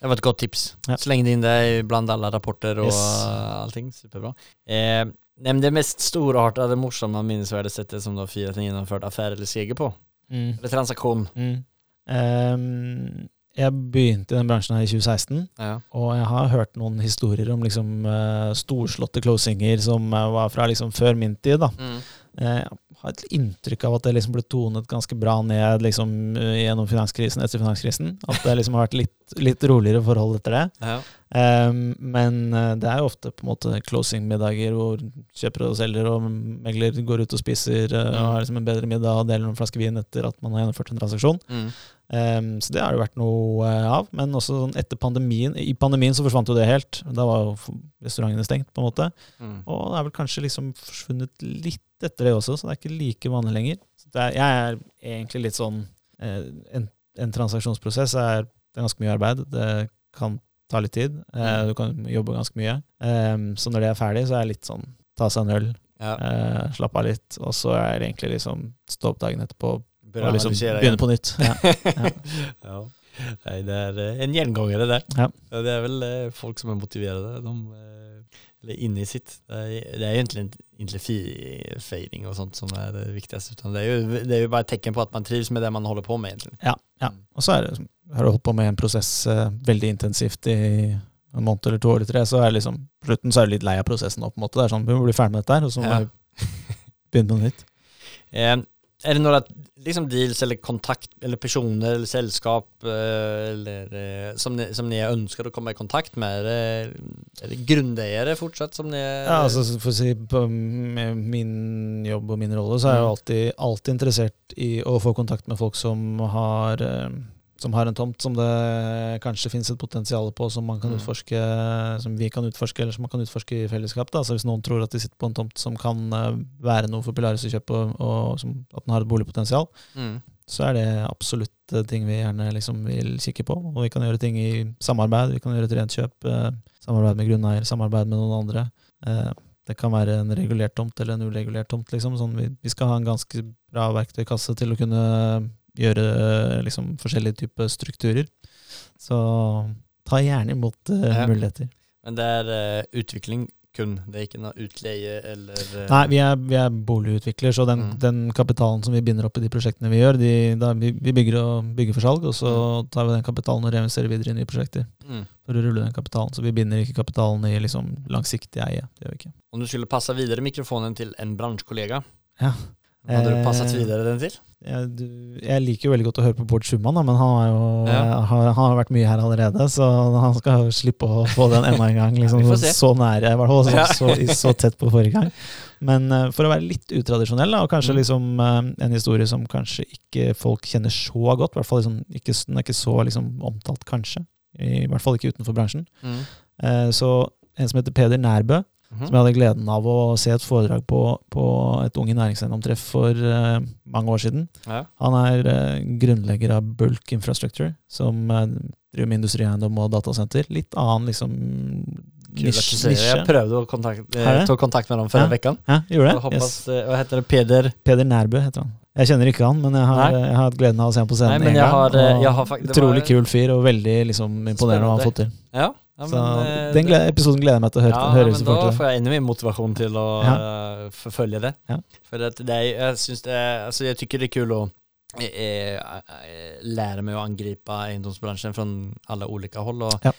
Speaker 2: Det var et godt tips.
Speaker 3: Ja.
Speaker 2: det inn deg blant alle rapporter og
Speaker 3: Yes.
Speaker 2: allting. Superbra. Eh, Nämn det mest storartade, morsamma, minnesvärda sättet som du har firat en genomförd affär eller seger på.
Speaker 3: Mm.
Speaker 2: Eller transaktion.
Speaker 3: Mm. Ehm, jeg begynte i den bransjen her i 2016.
Speaker 2: Ja.
Speaker 3: Og jeg har hørt noen historier om liksom eh, storslåtte closinger som eh, var fra liksom før min tid. da.
Speaker 2: Mm.
Speaker 3: Eh, Jeg har et inntrykk av at det liksom ble tonet ganske bra ned liksom, gjennom finanskrisen, etter finanskrisen. At det liksom har vært litt, litt roligere forhold etter det.
Speaker 2: Ja.
Speaker 3: Um, men det er jo ofte på en måte closing-middager hvor kjøper og selger og megler går ut og spiser mm. og har liksom en bedre middag og deler en flaske vin etter at man har gjennomført en transaksjon.
Speaker 2: Mm.
Speaker 3: Ehm, så det har det vært noe eh, av. Men også sånn etter pandemien I pandemien så forsvant jo det helt. Da var jo restaurantene stengt, på en måte.
Speaker 2: Mm.
Speaker 3: Og det er vel kanskje liksom forsvunnet litt etter det også, så det er ikke like vanlig lenger. Så det er, jeg er egentlig litt sånn eh, en, en transaksjonsprosess er, det er ganske mye arbeid. Det kan ta litt tid. Uh, du kan jobbe ganske mye. Um, så når det er ferdig, så er det litt sånn ta seg en øl,
Speaker 2: Ja.
Speaker 3: uh, slappe av litt, og så er det egentlig liksom stå opp dagen etterpå
Speaker 2: Börja
Speaker 3: og liksom begynne på nytt. Ja.
Speaker 2: ja. Nei, det er eh, en gengångare der.
Speaker 3: Ja.
Speaker 2: Ja, Det er vel eh, folk som er motiverte. De, eh, eller inne i sitt. Det er, det er egentlig ikke feiring og sånt som er det viktigste. Det er, jo, det er jo, bare ett tecken på at man trives med det man holder på med egentlig.
Speaker 3: Ja, ja. Og så det, har du holdt på med en prosess eh, veldig intensivt i en måned eller to eller tre, så er det liksom slutten så er du litt lei av prosessen da på en måte. Det er sånn, vi må bli ferdig med dette her, og så må
Speaker 2: Ja.
Speaker 3: vi begynne på nytt.
Speaker 2: Eh, är det några liksom deals eller kontakt eller personer eller sällskap eh, eller, eh, som, ni, som ni ønsker å komme i kontakt med? Er det, det grunneiere fortsatt som ni
Speaker 3: Ja, altså For å si på min jobb og min rolle, så er jeg jo alltid, alltid interessert i å få kontakt med folk som har eh, som har en tomt som det kanskje finnes et potensial på, som man kan
Speaker 2: Mm.
Speaker 3: utforske, som vi kan utforske, eller som man kan utforske i fellesskap. Da. Så hvis noen tror at de sitter på en tomt som kan eh, være noe for Pilaris å kjøpe, og, og som, at den har et boligpotensial,
Speaker 2: Mm.
Speaker 3: så er det absolutt eh, ting vi gjerne liksom vil kikke på. Og vi kan gjøre ting i samarbeid. Vi kan gjøre et rent kjøp. Eh, samarbeid med grunneier, samarbeid med noen andre. Eh, det kan være en regulert tomt eller en uregulert tomt. Liksom. Sånn, vi, vi skal ha en ganske bra verktøykasse til å kunne gjøre eh, liksom, forskjellige typer strukturer. Så ta gjerne imot
Speaker 2: uh,
Speaker 3: muligheter.
Speaker 2: Men det er uh, utvikling kun, det er ikke noe utleie eller uh...
Speaker 3: Nei, vi er, vi er boligutvikler, så den,
Speaker 2: Mm.
Speaker 3: den kapitalen som vi binder opp i de prosjektene vi gjør, de, da, vi, vi bygger, og, bygger for salg, og så tar vi den kapitalen og reinvesterer videre i nye prosjekter.
Speaker 2: mm.
Speaker 3: For å rulle den kapitalen. Så vi binder ikke kapitalen i liksom langsiktig eie. Det gjør vi ikke.
Speaker 2: Om du skulle passe videre mikrofonen til en bransjekollega,
Speaker 3: Ja.
Speaker 2: Vad hade du
Speaker 3: passet
Speaker 2: passat vidare den til?
Speaker 3: Jeg, jeg liker jo veldig godt å høre på Bård Schumann, men han, er jo,
Speaker 2: Ja.
Speaker 3: eh, har, han har vært mye her allerede, så han skal slippe å få den enda en gang. Liksom,
Speaker 2: Ja,
Speaker 3: så nære, i hvert fall. Så, så, så tett på forrige gang. Men uh, for å være litt utradisjonell, da, og kanskje
Speaker 2: Mm.
Speaker 3: liksom, uh, en historie som kanskje ikke folk kjenner så godt, i hvert fall liksom, ikke, den er ikke så liksom, omtalt, kanskje. I hvert fall ikke utenfor bransjen.
Speaker 2: Mm.
Speaker 3: Uh, så en som heter Peder Nærbø,
Speaker 2: Mhm.
Speaker 3: som jeg hadde gleden av å se et foredrag på på et Unge næringseiendomstreff for uh, mange år siden.
Speaker 2: Ja.
Speaker 3: Han er uh, grunnlegger av Bulk Infrastructure, som uh, driver med industrieiendom og datasenter. Litt annen liksom nisje.
Speaker 2: Jeg
Speaker 3: prøvde
Speaker 2: å
Speaker 3: kontakte,
Speaker 2: ta kontakt med ham før
Speaker 3: Ja.
Speaker 2: veckan.
Speaker 3: Ja, gjorde det?
Speaker 2: hoppas,
Speaker 3: Yes.
Speaker 2: vad heter det, Peder?
Speaker 3: Peder Nærbø heter han. Jeg kjenner ikke han, men jeg har, jeg har hatt gleden av å se ham på scenen
Speaker 2: Nei,
Speaker 3: en gang.
Speaker 2: har,
Speaker 3: utrolig kul fyr, og veldig liksom, imponerende hva han har fått til.
Speaker 2: Ja, ja
Speaker 3: Så
Speaker 2: men, eh,
Speaker 3: den glede, episoden gleder jeg meg til å høre,
Speaker 2: ja,
Speaker 3: høre
Speaker 2: men da
Speaker 3: får
Speaker 2: får jeg enda mer motivasjon til å eh, forfølge det.
Speaker 3: Ja.
Speaker 2: For det er, jeg synes det altså jeg tycker det er kul å eh, lære meg å angripe eiendomsbransjen fra alle ulike hold. Og
Speaker 3: Ja.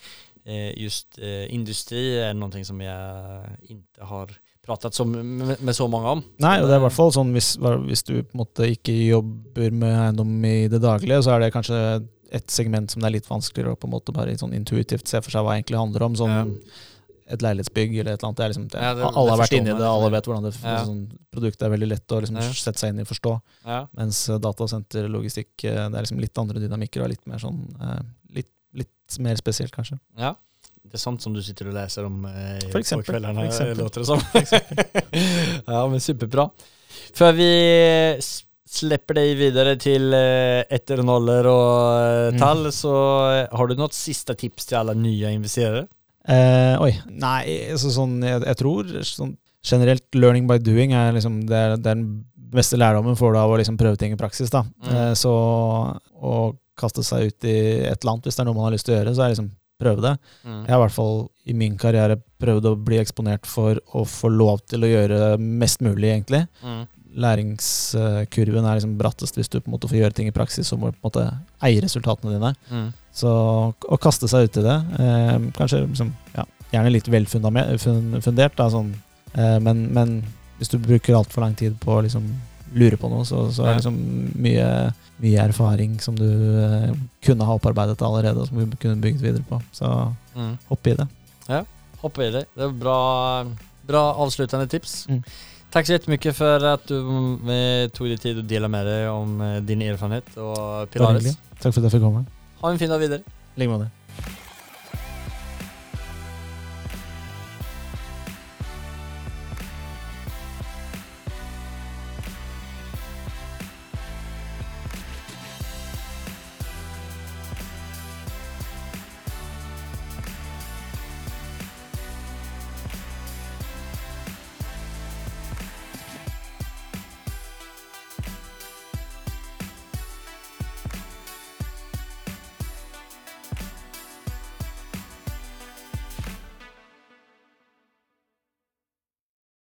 Speaker 2: eh, just uh, industri er noe som jeg ikke har pratet så, med, med så mange om.
Speaker 3: Nei, og det er i hvert fall sånn hvis, hvis du på en måte ikke jobber med eiendom i det daglige, så er det kanskje et segment som det er litt vanskeligere å på en måte bare sånn intuitivt se for seg hva det egentlig handler om. Sånn
Speaker 2: Ja.
Speaker 3: et leilighetsbygg eller et eller annet. Det er liksom, det,
Speaker 2: Ja, det-
Speaker 3: alle har vært inni det, alle vet hvordan det
Speaker 2: Ja.
Speaker 3: sånn, produktet er veldig lett å liksom sette seg inn i og forstå. Mens datasenterlogistikk logistikk, eh, det er liksom litt andre dynamikker og litt mer sånn eh, litt litt mer spesielt, kanskje.
Speaker 2: Ja. Det er sånt som du sitter og leser om eh,
Speaker 3: For eksempel,
Speaker 2: på kveldene,
Speaker 3: for eksempel.
Speaker 2: låter det som. ja, men superbra. Før vi slipper deg videre til eh, etter noller og tall,
Speaker 3: Mm.
Speaker 2: tall, så eh, har du noe siste tips til alle nye investerere?
Speaker 3: Eh, oi. Nei, så sånn Jeg, jeg tror sånn generelt learning by doing er liksom det er, det er den beste lærdommen får du av å liksom prøve ting i praksis. da.
Speaker 2: Mm.
Speaker 3: Eh, så å kaste seg ut i et eller annet hvis det er noe man har lyst til å gjøre, så er liksom prøve det. Jeg har i hvert fall i min karriere prøvd å bli eksponert for å få lov til å gjøre mest mulig, egentlig.
Speaker 2: Mm.
Speaker 3: Læringskurven er liksom brattest hvis du på en måte får gjøre ting i praksis og må på en måte eie resultatene dine.
Speaker 2: Mm.
Speaker 3: Så å kaste seg ut i det, eh, kanskje liksom, ja, gjerne litt velfundert, da, sånn, eh, men, men hvis du bruker altfor lang tid på å liksom lure på noe, så, så er det liksom mye, mye erfaring som du eh, kunne ha opparbeidet allerede, og som du kunne bygget videre på. Så
Speaker 2: Mm.
Speaker 3: hopp i det.
Speaker 2: hopp i det. Det var bra, bra avsluttende tips.
Speaker 3: Mm.
Speaker 2: Tack så jättemycket för att du eh, tog dig tid att dela med dig om eh, din erfarenhet och
Speaker 3: Pilaris.
Speaker 2: Tack
Speaker 3: för Takk for at jeg fikk.
Speaker 2: Ha en fin dag videre.
Speaker 3: I like.